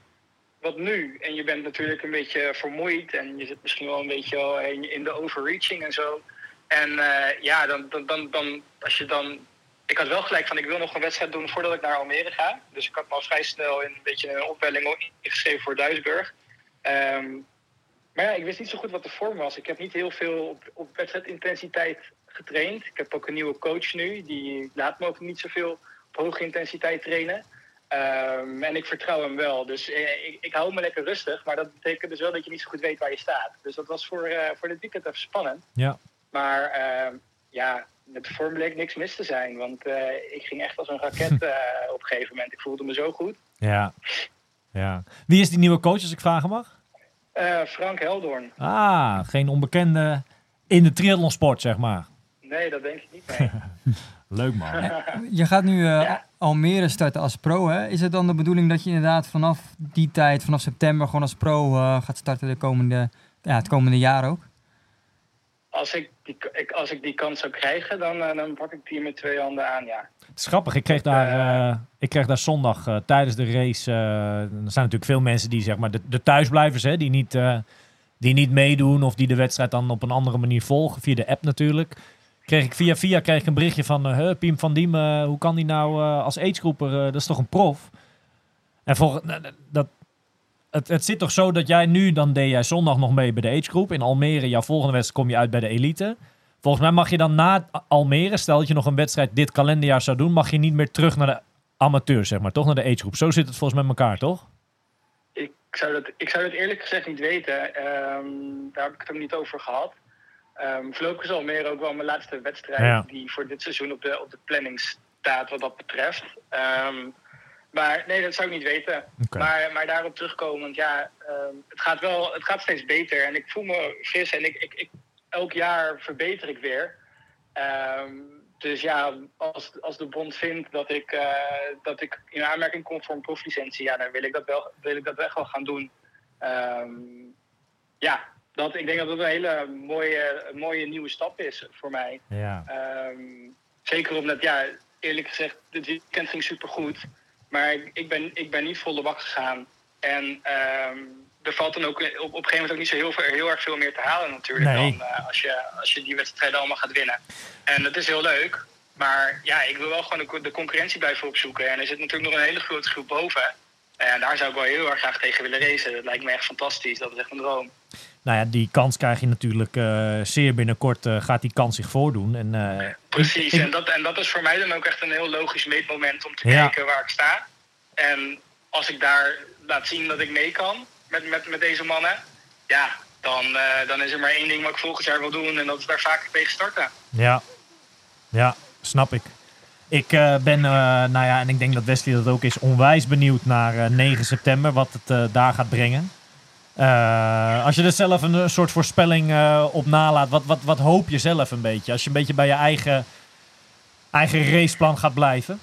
wat nu? En je bent natuurlijk een beetje vermoeid en je zit misschien wel een beetje in, in de overreaching en zo. En eh, ja, dan, dan, dan, dan, als je dan. Ik had wel gelijk van ik wil nog een wedstrijd doen voordat ik naar Almere ga. Dus ik had me al vrij snel in een beetje een opwelling ingeschreven voor Duisburg. Ehm, maar ja, ik wist niet zo goed wat de vorm was. Ik heb niet heel veel op, op wedstrijdintensiteit getraind. Ik heb ook een nieuwe coach nu. Die laat me ook niet zoveel op hoge intensiteit trainen. Ehm, en ik vertrouw hem wel. Dus eh, ik, ik hou me lekker rustig. Maar dat betekent dus wel dat je niet zo goed weet waar je staat. Dus dat was voor, eh, voor dit weekend even spannend. Ja. Maar ehm, ja, met de vorm bleek niks mis te zijn. Want eh, ik ging echt als een raket eh, op een gegeven moment. Ik voelde me zo goed. Ja. ja. Wie is die nieuwe coach, als ik vragen mag? Eh, Frank Heldoorn. Ah, geen onbekende in de triathlonsport, zeg maar. Nee, dat denk ik niet. Nee. Leuk man. Je gaat nu eh, Ja. Almere starten als pro, hè? Is het dan de bedoeling dat je inderdaad vanaf die tijd, vanaf september, gewoon als pro gaat starten de komende, ja, het komende jaar ook? Als, ik die, ik, als ik die kans zou krijgen, dan, eh, dan pak ik die met twee handen aan, ja. Het is grappig, ik kreeg daar, eh, ik kreeg daar zondag eh, tijdens de race... eh, er zijn natuurlijk veel mensen die zeg maar de, de thuisblijvers, hè, die, niet, eh, die niet meedoen... of die de wedstrijd dan op een andere manier volgen, via de app natuurlijk. Kreeg ik via via kreeg ik een berichtje van... eh, "Huh, Piem van Diem, eh, hoe kan die nou eh, als agegroeper... eh, dat is toch een prof? En volgens, dat, het, het zit toch zo dat jij nu... dan deed jij zondag nog mee bij de agegroep. In Almere, jouw volgende wedstrijd kom je uit bij de elite... Volgens mij mag je dan na Almere, stel dat je nog een wedstrijd dit kalenderjaar zou doen, mag je niet meer terug naar de amateur, zeg maar, toch naar de agegroep. Zo zit het volgens mij met elkaar, toch? Ik zou dat, ik zou dat eerlijk gezegd niet weten. Ehm, daar heb ik het ook niet over gehad. Ehm voorlopig is Almere ook wel mijn laatste wedstrijd Ja. die voor dit seizoen op de, op de planning staat wat dat betreft. Ehm, maar nee, dat zou ik niet weten. Maar, maar daarop terugkomend, ja, ehm, het, gaat wel, het gaat steeds beter. En ik voel me fris en ik, ik, ik, elk jaar verbeter ik weer. Ehm, dus ja, als, als de bond vindt dat ik, eh, dat ik in aanmerking kom voor een proflicentie, ja, dan wil ik dat wel, wil ik dat echt wel gaan doen. Ehm, ja, dat, ik denk dat dat een hele mooie, mooie nieuwe stap is voor mij. Ja. Zeker omdat, ja, eerlijk gezegd, dit weekend ging supergoed. Maar ik, ik, ben, ik ben niet volle bak gegaan. En ehm, er valt dan ook op, op een gegeven moment ook niet zo heel, veel, heel erg veel meer te halen natuurlijk. Nee. Dan, eh, als, je, als je die wedstrijden allemaal gaat winnen. En dat is heel leuk. Maar ja, ik wil wel gewoon de, de concurrentie blijven opzoeken. En er zit natuurlijk nog een hele grote groep boven. En daar zou ik wel heel erg graag tegen willen racen. Dat lijkt me echt fantastisch. Dat is echt een droom. Nou ja, die kans krijg je natuurlijk eh, zeer binnenkort, eh, gaat die kans zich voordoen. En, eh, Precies, ik- en, dat, en dat is voor mij dan ook echt een heel logisch meetmoment om te Ja. kijken waar ik sta. En als ik daar laat zien dat ik mee kan met, met, met deze mannen, ja, dan, dan is er maar één ding wat ik volgend jaar wil doen en dat is daar vaker tegen starten. Ja, ja, snap ik. Ik ben, nou ja, en ik denk dat Wesley dat ook is, onwijs benieuwd naar eh, 9 september, wat het daar gaat brengen. Eh, als je er zelf een, eh, soort voorspelling eh, op nalaat, wat, wat, wat hoop je zelf een beetje? Als je een beetje bij je eigen, eigen raceplan gaat blijven.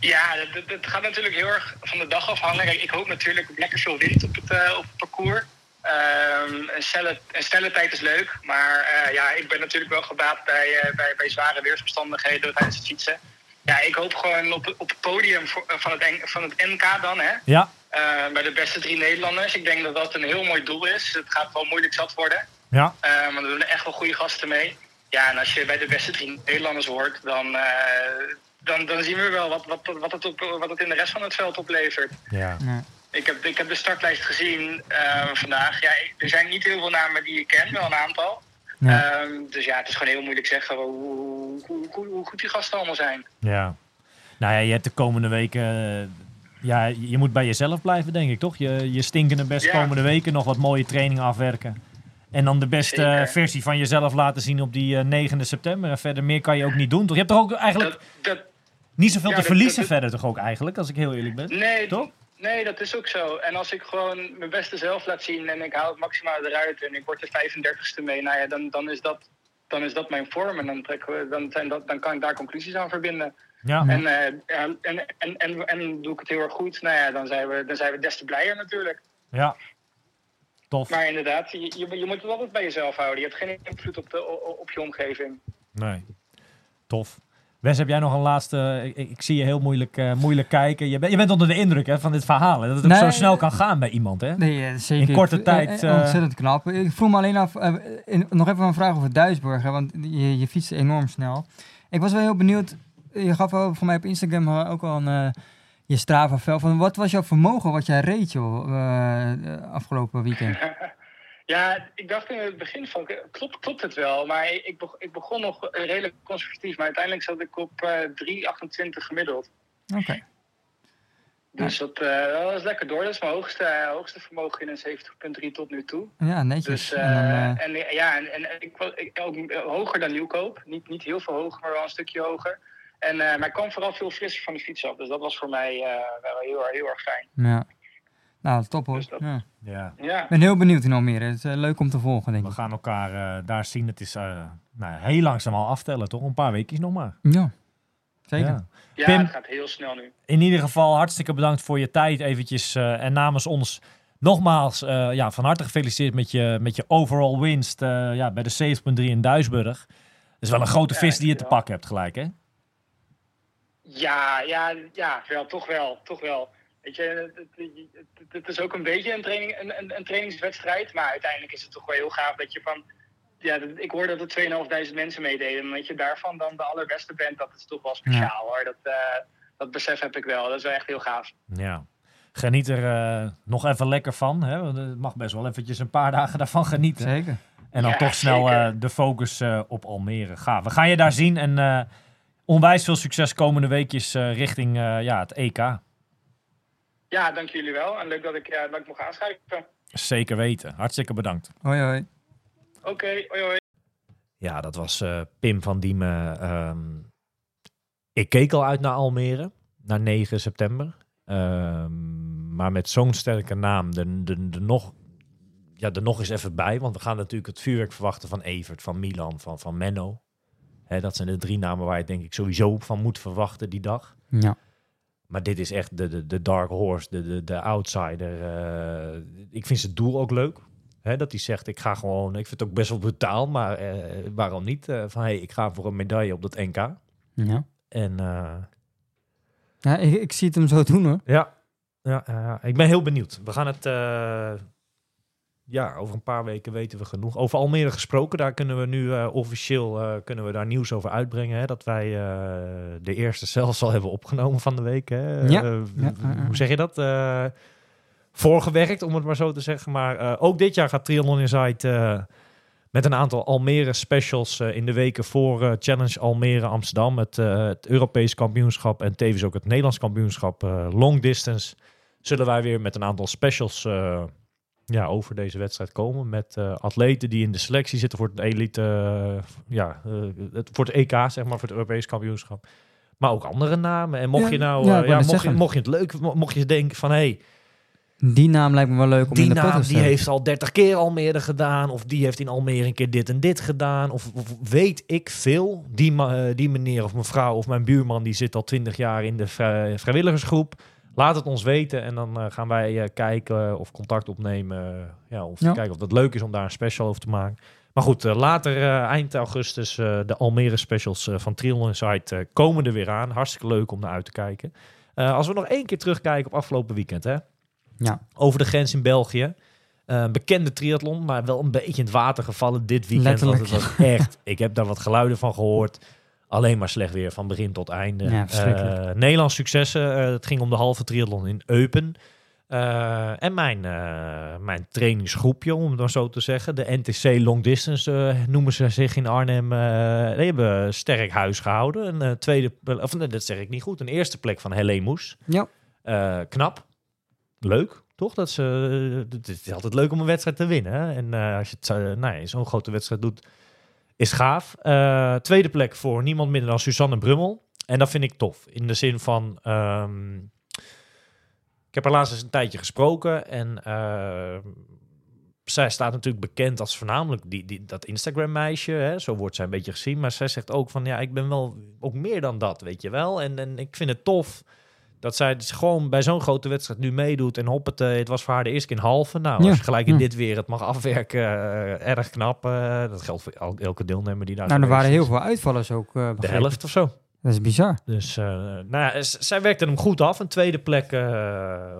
Ja, dat gaat natuurlijk heel erg van de dag afhangen. Kijk, ik hoop natuurlijk lekker veel wind op het, op het parcours. Ehm, een, snelle, een snelle tijd is leuk, maar ja, ik ben natuurlijk wel gebaat bij, bij, bij zware weersomstandigheden tijdens het fietsen. Ja, ik hoop gewoon op, op het podium voor- van, het, van het NK dan, hè. Ja, Eh, bij de beste drie Nederlanders. Ik denk dat dat een heel mooi doel is. Het gaat wel moeilijk zat worden. ja, Eh, maar er doen echt wel goede gasten mee. Ja, en als je bij de beste drie Nederlanders hoort, dan, eh, dan, dan zien we wel wat, wat, wat, het op, wat het in de rest van het veld oplevert. ja. Ja. Ik heb, ik heb de startlijst gezien eh, vandaag. Ja, er zijn niet heel veel namen die ik ken, wel een aantal. Ja. Ehm, dus ja, het is gewoon heel moeilijk zeggen hoe, hoe, hoe, hoe, hoe goed die gasten allemaal zijn. Ja. Nou ja, je hebt de komende weken. Eh, ja, je moet bij jezelf blijven, denk ik, toch? Je, je stinkende best Ja. komende weken nog wat mooie training afwerken. En dan de beste Zeker. eh, versie van jezelf laten zien op die eh, 9 september. En verder meer kan je ook niet doen. Toch? Je hebt toch ook eigenlijk Dat, dat, niet zoveel ja, te dat- verliezen verder, toch ook eigenlijk, als ik heel eerlijk ben? nee, Toch? Nee, dat is ook zo. En als ik gewoon mijn beste zelf laat zien en ik haal het maximaal eruit en ik word de 35ste mee, nou ja, dan, dan, is, dat, dan is dat mijn vorm. En dan, trekken we, dan, zijn dat, dan kan ik daar conclusies aan verbinden. Ja, En, eh, en, en, en, en doe ik het heel erg goed, nou ja, dan zijn we, dan zijn we des te blijer natuurlijk. ja. Tof. Maar inderdaad, je, je, je moet het altijd bij jezelf houden. Je hebt geen invloed op, de, op je omgeving. Nee. Tof. Wes, heb jij nog een laatste... Ik, ik zie je heel moeilijk, eh, moeilijk kijken. Je, bent je bent onder de indruk hè, van dit verhaal. hè, Dat het Nee. zo snel kan gaan bij iemand, hè? Nee, eh, zeker. In korte Eh, tijd, eh, eh, ontzettend knap. Ik vroeg me alleen af, eh, in- nog even een vraag over Duisburg, hè, want je, je fietst enorm snel. Ik was wel heel benieuwd, je gaf wel voor mij op Instagram eh, ook al een, eh, je Strava vel van wat was jouw vermogen wat jij reed joh, eh, eh, afgelopen weekend? Ja, ik dacht in het begin van, klopt, klopt het wel? Maar ik, beg- ik begon nog redelijk conservatief. Maar uiteindelijk zat ik op eh 3,28 gemiddeld. Oké. Dus dat, eh, dat was lekker door. Dat is mijn hoogste, hoogste vermogen in een 70.3 tot nu toe. Ja, netjes. Dus, en dan, eh, en, ja, en, en ik, ik, ook hoger dan nieuwkoop. Niet, niet heel veel hoger, maar wel een stukje hoger. En, maar ik kwam vooral veel frisser van de fiets af. Dus dat was voor mij wel heel, erg- heel erg fijn. ja. Nou, top hoor. Dus dat- Ja. Ja. Ben heel benieuwd in Almere. Het is eh, leuk om te volgen, denk We ik. gaan elkaar eh, daar zien. Het is eh, nou, heel langzaam al aftellen, toch? Een paar weekjes nog maar. Ja, zeker. Ja. ja Pim? het gaat heel snel nu. In ieder geval hartstikke bedankt voor je tijd eventjes. eh, en namens ons nogmaals eh, ja, van harte gefeliciteerd met je, met je overall winst eh, ja, bij de 70.3 in Duisburg. Dat is wel een grote Ja, vis die je te pakken hebt gelijk, hè? Ja, ja, ja, wel, toch wel, toch wel. Weet je, het, het- is ook een beetje een, training, een, een, een trainingswedstrijd. Maar uiteindelijk is het toch wel heel gaaf dat je van... Ja, ik hoorde dat er 2.500 mensen meededen. En dat je daarvan dan de allerbeste bent, dat is toch wel speciaal hoor. Dat, eh, dat besef heb ik wel. Dat is wel echt heel gaaf. Ja. Geniet er eh, nog even lekker van. Hè? Want Het mag best wel eventjes een paar dagen daarvan genieten. Zeker. En dan Ja, toch snel eh, de focus eh, op Almere. Gaaf. We gaan je daar zien en eh, onwijs veel succes komende weekjes eh, richting eh, ja, het EK. Ja, dank jullie wel. En leuk dat ik, eh, dat ik mocht aanschuiven. Zeker weten. Hartstikke bedankt. Hoi, hoi. Oké, hoi hoi. Ja, dat was eh, Pim van Diemen. Ehm, ik keek al uit naar Almere, naar 9 september. Ehm, maar met zo'n sterke naam, er, er, er nog, ja, er nog eens even bij. Want we gaan natuurlijk het vuurwerk verwachten van Evert, van Milan, van, van Menno. Hè, dat zijn de drie namen waar je denk ik sowieso van moet verwachten die dag. Ja. Maar dit is echt de, de, de dark horse, de, de, de outsider. eh. ik vind zijn doel ook leuk. Hè, dat hij zegt, ik ga gewoon... Ik vind het ook best wel brutaal, maar eh, waarom niet? Eh, van, hey, ik ga voor een medaille op dat NK. Ja. En Ja, ik, ik zie het hem zo doen hoor. ja, ja, ja, ik ben heel benieuwd. We gaan het... ja, over een paar weken weten we genoeg. Over Almere gesproken, daar kunnen we nu eh, officieel eh, kunnen we daar nieuws over uitbrengen. Hè, dat wij eh, de eerste zelfs al hebben opgenomen van de week. Hè. Ja. Hoe zeg je dat? Voorgewerkt, om het maar zo te zeggen. Maar ook dit jaar gaat Triathlon Insight met een aantal Almere specials in de weken voor Challenge Almere Amsterdam. Het, het Europees kampioenschap en tevens ook het Nederlands kampioenschap long distance. Zullen wij weer met een aantal specials ja, over deze wedstrijd komen. Met eh, atleten die in de selectie zitten voor het elite, eh, ja, eh, het, voor het EK, zeg maar, voor het Europees kampioenschap. Maar ook andere namen. En mocht Ja, je nou, ja, mocht, je, mocht je het leuk, mo- mocht je denken van, hé, hey, Die naam lijkt me wel leuk om die in de naam die heeft al 30 keer Almere gedaan. Of die heeft in Almere een keer dit en dit gedaan. Of, of weet ik veel. Die, die meneer of mevrouw of mijn buurman die zit al 20 jaar in de vrij- vrijwilligersgroep. Laat het ons weten en dan eh, gaan wij eh, kijken of contact opnemen. eh, ja, of Ja. kijken of dat leuk is om daar een special over te maken. Maar goed, later eind augustus de Almere specials van Triathlon Insight komen er weer aan. Hartstikke leuk om naar uit te kijken. Als we nog één keer terugkijken op afgelopen weekend hè Ja. over de grens in België. Bekende triathlon, maar wel een beetje in het water gevallen dit weekend. Want het Letterlijk. was echt, ik heb daar wat geluiden van gehoord. Alleen maar slecht weer van begin tot einde. Ja. Eh, Nederlands successen. eh, het ging om de halve triathlon in Eupen. Eh, en mijn, mijn trainingsgroepje, om het maar zo te zeggen. De NTC Long Distance noemen ze zich in Arnhem. die hebben sterk huis gehouden. Een tweede, of nee, dat zeg ik niet goed. Een eerste plek van Helene Moes. Ja. Knap. Leuk, toch? Dat ze, het is altijd leuk om een wedstrijd te winnen. Hè? En als je het nou ja, zo'n grote wedstrijd doet, is gaaf. Eh, tweede plek voor niemand minder dan Suzanne Brummel. En dat vind ik tof. In de zin van... ehm, ik heb haar laatst eens een tijdje gesproken. En eh, zij staat natuurlijk bekend als voornamelijk die, die, dat Instagram-meisje. Zo wordt zij een beetje gezien. Maar zij zegt ook van... Ja, ik ben wel ook meer dan dat, weet je wel. En, en ik vind het tof dat zij dus gewoon bij zo'n grote wedstrijd nu meedoet. En hoppet, het was voor haar de eerste keer in halve. Nou, Ja, als je gelijk in ja. dit weer het mag afwerken, eh, erg knap. eh, dat geldt voor el- elke deelnemer die daar Nou, er waren heel veel uitvallers ook. eh, De helft of zo. Dat is bizar. Dus nou ja, zij werkte hem goed af. Een tweede plek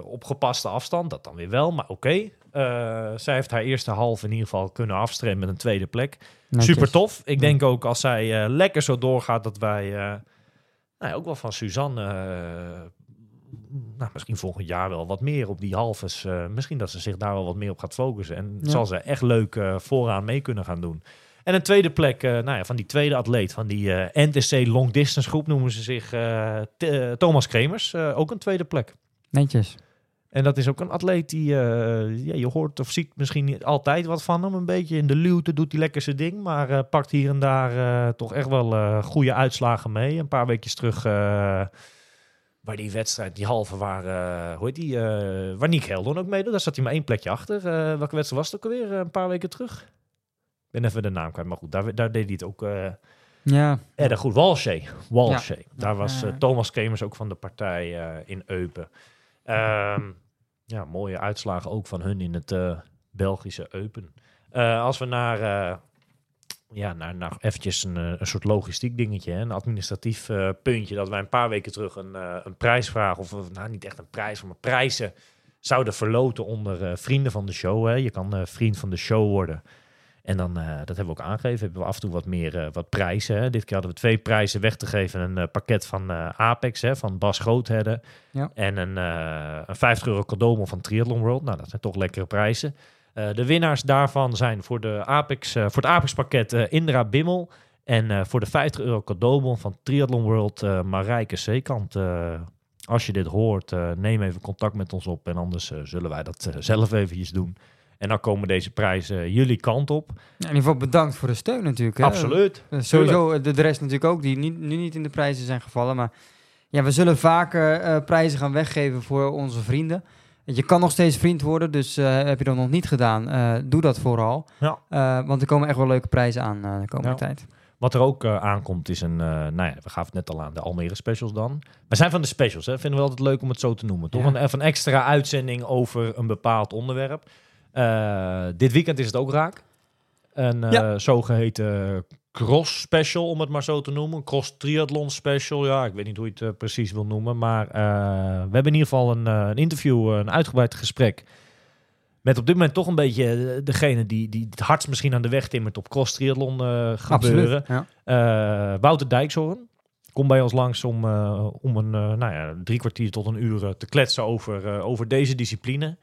op gepaste afstand. Dat dan weer wel, maar oké. Zij heeft haar eerste half in ieder geval kunnen afstremmen met een tweede plek. Netjes. Super tof. Ik Ja. denk ook als zij lekker zo doorgaat dat wij nou ja, ook wel van Suzanne nou, misschien volgend jaar wel wat meer op die halves. eh, misschien dat ze zich daar wel wat meer op gaat focussen. En Ja. zal ze echt leuk eh, vooraan mee kunnen gaan doen. En een tweede plek, eh, nou ja, van die tweede atleet, van die NTC Long Distance groep noemen ze zich Thomas Kremers. ook een tweede plek. Netjes. En dat is ook een atleet die, ja, je hoort of ziet misschien niet altijd wat van hem. Een beetje in de luwte doet hij lekker zijn ding. Maar pakt hier en daar toch echt wel goede uitslagen mee. Een paar weekjes terug, waar die wedstrijd, die halve waar, eh hoe heet die, eh waar Nick Heldon ook meedoet. Daar zat hij maar één plekje achter. Eh, welke wedstrijd was het ook alweer? Een paar weken terug. Ik ben even de naam kwijt, maar goed, daar, daar deed hij het ook eh Ja, erg goed. Walshay. Walshay. Daar was Thomas Kremers ook van de partij in Eupen. Ehm, ja, mooie uitslagen ook van hun in het Belgische Eupen. Als we naar, ja, naar, naar eventjes een, eh, een soort logistiek dingetje, hè, een administratief eh, puntje, dat wij een paar weken terug een, eh, een prijsvraag, of of, nou niet echt een prijs, maar prijzen zouden verloten onder vrienden van de show. Hè. Je kan vriend van de show worden. En dan, dat hebben we ook aangegeven, hebben we af en toe wat meer wat prijzen. Hè. Dit keer hadden we twee prijzen weg te geven. Een pakket van Apex, hè, van Bas Groothedde. Ja. En een, een 50 euro cadeaubon van Triathlon World. Nou, dat zijn toch lekkere prijzen. Eh, de winnaars daarvan zijn voor, de Apex, eh, voor het Apex pakket eh, Indra Bimmel. En voor de 50 euro cadeaubon van Triathlon World Marijke Zeekant. Als je dit hoort, neem even contact met ons op. En anders zullen wij dat zelf eventjes doen. En dan komen deze prijzen jullie kant op. in ieder geval bedankt voor de steun natuurlijk. Hè. Absoluut. Sowieso de, de rest natuurlijk ook, die niet, nu niet in de prijzen zijn gevallen. Maar ja, we zullen vaker prijzen gaan weggeven voor onze vrienden. Je kan nog steeds vriend worden, dus eh, heb je dat nog niet gedaan, eh, doe dat vooral. Ja. Eh, want er komen echt wel leuke prijzen aan de komende Ja. tijd. Wat er ook aankomt is een, nou ja, we gaven het net al aan, de Almere specials dan. We zijn van de specials, hè? vinden we altijd leuk om het zo te noemen. Toch Ja. een, een extra uitzending over een bepaald onderwerp. Dit weekend is het ook raak. Een eh, zogeheten cross special, om het maar zo te noemen. Cross triathlon special, ja, ik weet niet hoe je het eh, precies wil noemen. Maar eh, we hebben in ieder geval een, eh, een interview, een uitgebreid gesprek... Met op dit moment toch een beetje degene die, die het hardst misschien aan de weg timmert op cross triathlon gebeuren. Absoluut. Ja. Wouter Dijkshoorn komt bij ons langs om, om een nou ja, drie kwartier tot een uur te kletsen over, over deze discipline.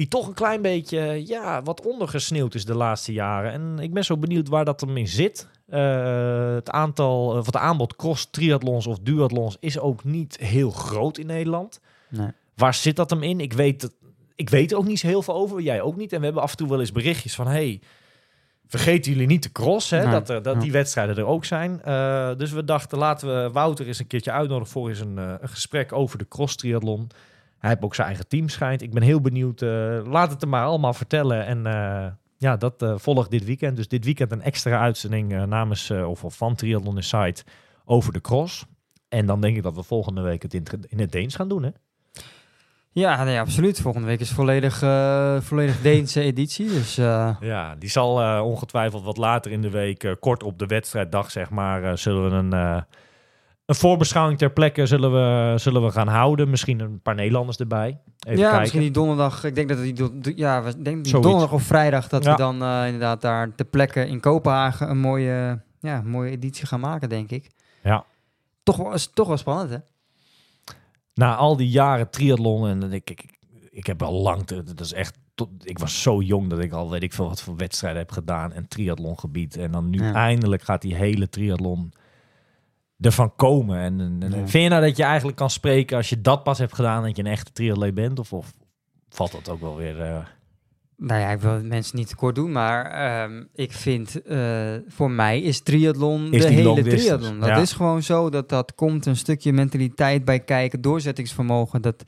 Die toch een klein beetje eh, ja, wat ondergesneeuwd is de laatste jaren. En ik ben zo benieuwd waar dat hem in zit. Eh, het aantal, of het aanbod cross triathlons of duathlons is ook niet heel groot in Nederland. Nee. Waar zit dat hem in? Ik weet, ik weet er ook niet zo heel veel over. Jij ook niet. En we hebben af en toe wel eens berichtjes van... Hey, vergeten jullie niet de cross, hè? Nee. dat, er, dat die wedstrijden er ook zijn. Eh, dus we dachten, laten we Wouter eens een keertje uitnodigen... voor eens een, eh, een gesprek over de cross triathlon. Hij heeft ook zijn eigen team schijnt. Ik ben heel benieuwd. eh, laat het hem maar allemaal vertellen. En eh, ja, dat eh, volgt dit weekend. Dus dit weekend een extra uitzending namens... of, van Triathlon Insight over de cross. En dan denk ik dat we volgende week het in, het- Deens gaan doen, hè? Ja, nee, absoluut. Volgende week is volledig, volledig Deense editie. Dus Ja, die zal ongetwijfeld wat later in de week, kort op de wedstrijddag, zeg maar, zullen we een, een voorbeschouwing ter plekke zullen we, zullen we gaan houden. Misschien een paar Nederlanders erbij. Even ja, kijken. misschien die donderdag. Ik denk dat die, do- ja, we denk die donderdag of vrijdag dat Ja. we dan eh, inderdaad daar ter plekke in Kopenhagen een mooie, ja, mooie editie gaan maken, denk ik. Ja. Toch wel, is toch wel spannend, hè? Na al die jaren triathlon en ik, ik, ik, ik heb al lang, dat is echt, tot, ik was zo jong dat ik al weet ik veel wat voor wedstrijden heb gedaan en triathlongebied. En dan nu Ja. eindelijk gaat die hele triathlon ervan komen. En, en- Ja. vind je nou dat je eigenlijk kan spreken als je dat pas hebt gedaan, dat je een echte triatleet bent? Of, of valt dat ook wel weer... eh, Nou ja, ik wil mensen niet tekort doen, maar ehm, ik vind eh, voor mij is triathlon Is de hele triathlon. Dat ja. is gewoon zo dat dat komt een stukje mentaliteit bij kijken, doorzettingsvermogen. Dat,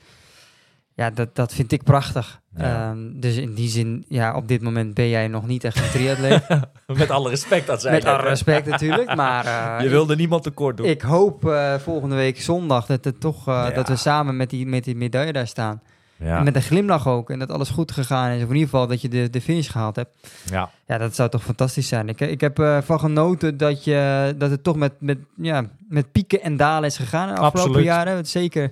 ja, dat, dat vind ik prachtig. Ja. Ehm, dus in die zin, ja, op dit moment ben jij nog niet echt een triatleet. Met alle respect dat zij. Met alle respect natuurlijk, maar eh, Je wilde niemand tekort doen. ik, hoop eh, volgende week zondag dat, het toch, eh, Ja. dat we samen met die, met die medaille daar staan. ja. En met een glimlach ook. En dat alles goed gegaan is. Of in ieder geval dat je de, de finish gehaald hebt. ja. Ja, dat zou toch fantastisch zijn. Ik, ik heb van genoten dat, je, dat het toch met, met, ja, met pieken en dalen is gegaan de afgelopen Absoluut. jaren. Zeker.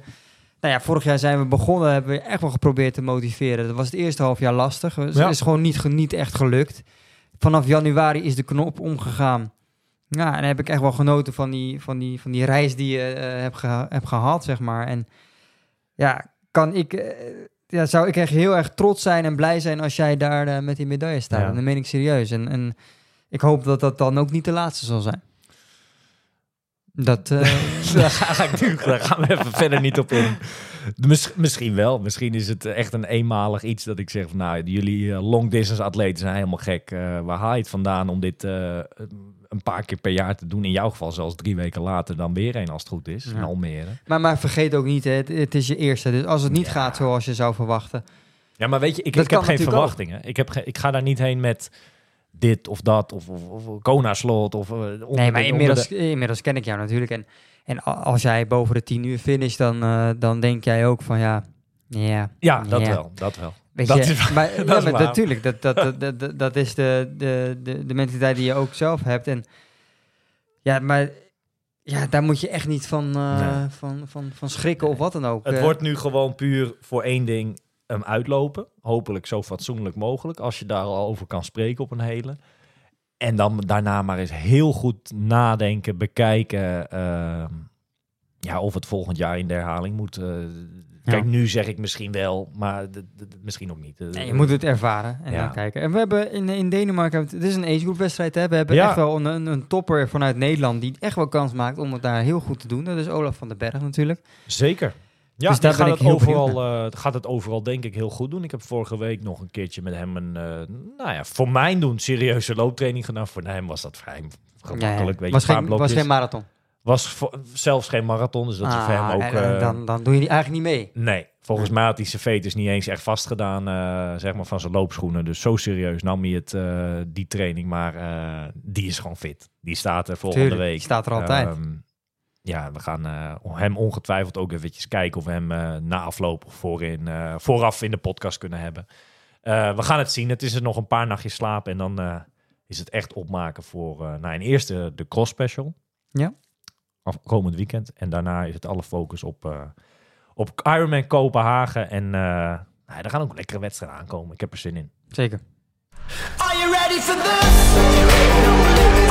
Nou ja, vorig jaar zijn we begonnen, hebben we echt wel geprobeerd te motiveren. Dat was het eerste half jaar lastig. Het Ja. is gewoon niet, niet echt gelukt. Vanaf januari is de knop omgegaan. Ja, en heb ik echt wel genoten van die, van die, van die reis die je eh hebt, geha- hebt gehad, zeg maar. En ja, kan ik, eh, ja, zou ik echt heel erg trots zijn en blij zijn als jij daar eh, met die medaille staat. Ja. En dat meen ik serieus. En, en ik hoop dat dat dan ook niet de laatste zal zijn. Dat, eh, Daar ga ik nu, daar gaan we even verder niet op in. Mis- misschien wel. Misschien is het echt een eenmalig iets dat ik zeg van nou, jullie eh, long distance atleten zijn helemaal gek. Eh, waar haal je het vandaan om dit eh, een paar keer per jaar te doen? In jouw geval zelfs drie weken later dan weer een als het goed is. Ja. In Almere. maar, maar vergeet ook niet, hè, het, het is je eerste. Dus als het niet Ja. gaat zoals je zou verwachten. Ja, maar weet je, ik, ik heb geen ook. verwachtingen. Ik, heb ge- ik ga daar niet heen met dit of dat of, of, of Kona-slot of... eh, Nee, maar de- inmiddels, inmiddels ken ik jou natuurlijk. En, en als jij boven de 10 uur finish, dan, eh, dan denk jij ook van ja, ja. dat wel. Dat wel. Weet Dat je, is maar, dat ja, is maar waar. natuurlijk, dat, dat, dat, dat, dat- dat is de, de, de, de mentaliteit die je ook zelf hebt. En ja, maar ja, daar moet je echt niet van, eh, Nee. van, van, van schrikken of wat dan ook. Het wordt nu gewoon puur voor één ding hem uitlopen. Hopelijk zo fatsoenlijk mogelijk. Als je daar al over kan spreken op een hele. En dan daarna maar eens heel goed nadenken, bekijken. ehm, ja, of het volgend jaar in de herhaling moet. eh. Kijk, nu zeg ik misschien wel, maar misschien ook niet. Nee, je moet het ervaren en Ja. dan kijken. En we hebben in, in Denemarken, het is een agegroep wedstrijd, hè? we hebben Ja. echt wel een, een, een topper vanuit Nederland die echt wel kans maakt om het daar heel goed te doen. Dat is Olaf van den Berg natuurlijk. Zeker. Ja, Dus daar gaat, ik het overal, eh, gaat het overal denk ik heel goed doen. Ik heb vorige week nog een keertje met hem een, eh, nou ja, voor mijn doen serieuze looptraining gedaan. Voor hem was dat vrij gemakkelijk. Weet je, was, geen, was geen marathon. Was voor- zelfs geen marathon, dus dat is voor hem Ah, ook... en, en eh, dan, dan doe je die eigenlijk niet mee. nee, volgens mij had hij zijn veters niet eens echt vastgedaan, zeg maar, van zijn loopschoenen. Dus zo serieus nam hij het, die training. Maar die is gewoon fit. Die staat er volgende Tuurlijk, week. die staat er altijd. Ehm, ja, we gaan eh, hem ongetwijfeld ook eventjes kijken of we hem eh, na afloop of voorin, eh, vooraf in de podcast kunnen hebben. Eh, we gaan het zien. Het is er nog een paar nachtjes slapen en dan eh, is het echt opmaken voor uh, nou, in eerste de cross special. Ja. Af, komend weekend. En daarna is het alle focus op, uh, op Ironman Kopenhagen. En uh, nou, er gaan ook lekkere wedstrijden aankomen. Ik heb er zin in. Zeker. Are you ready for this?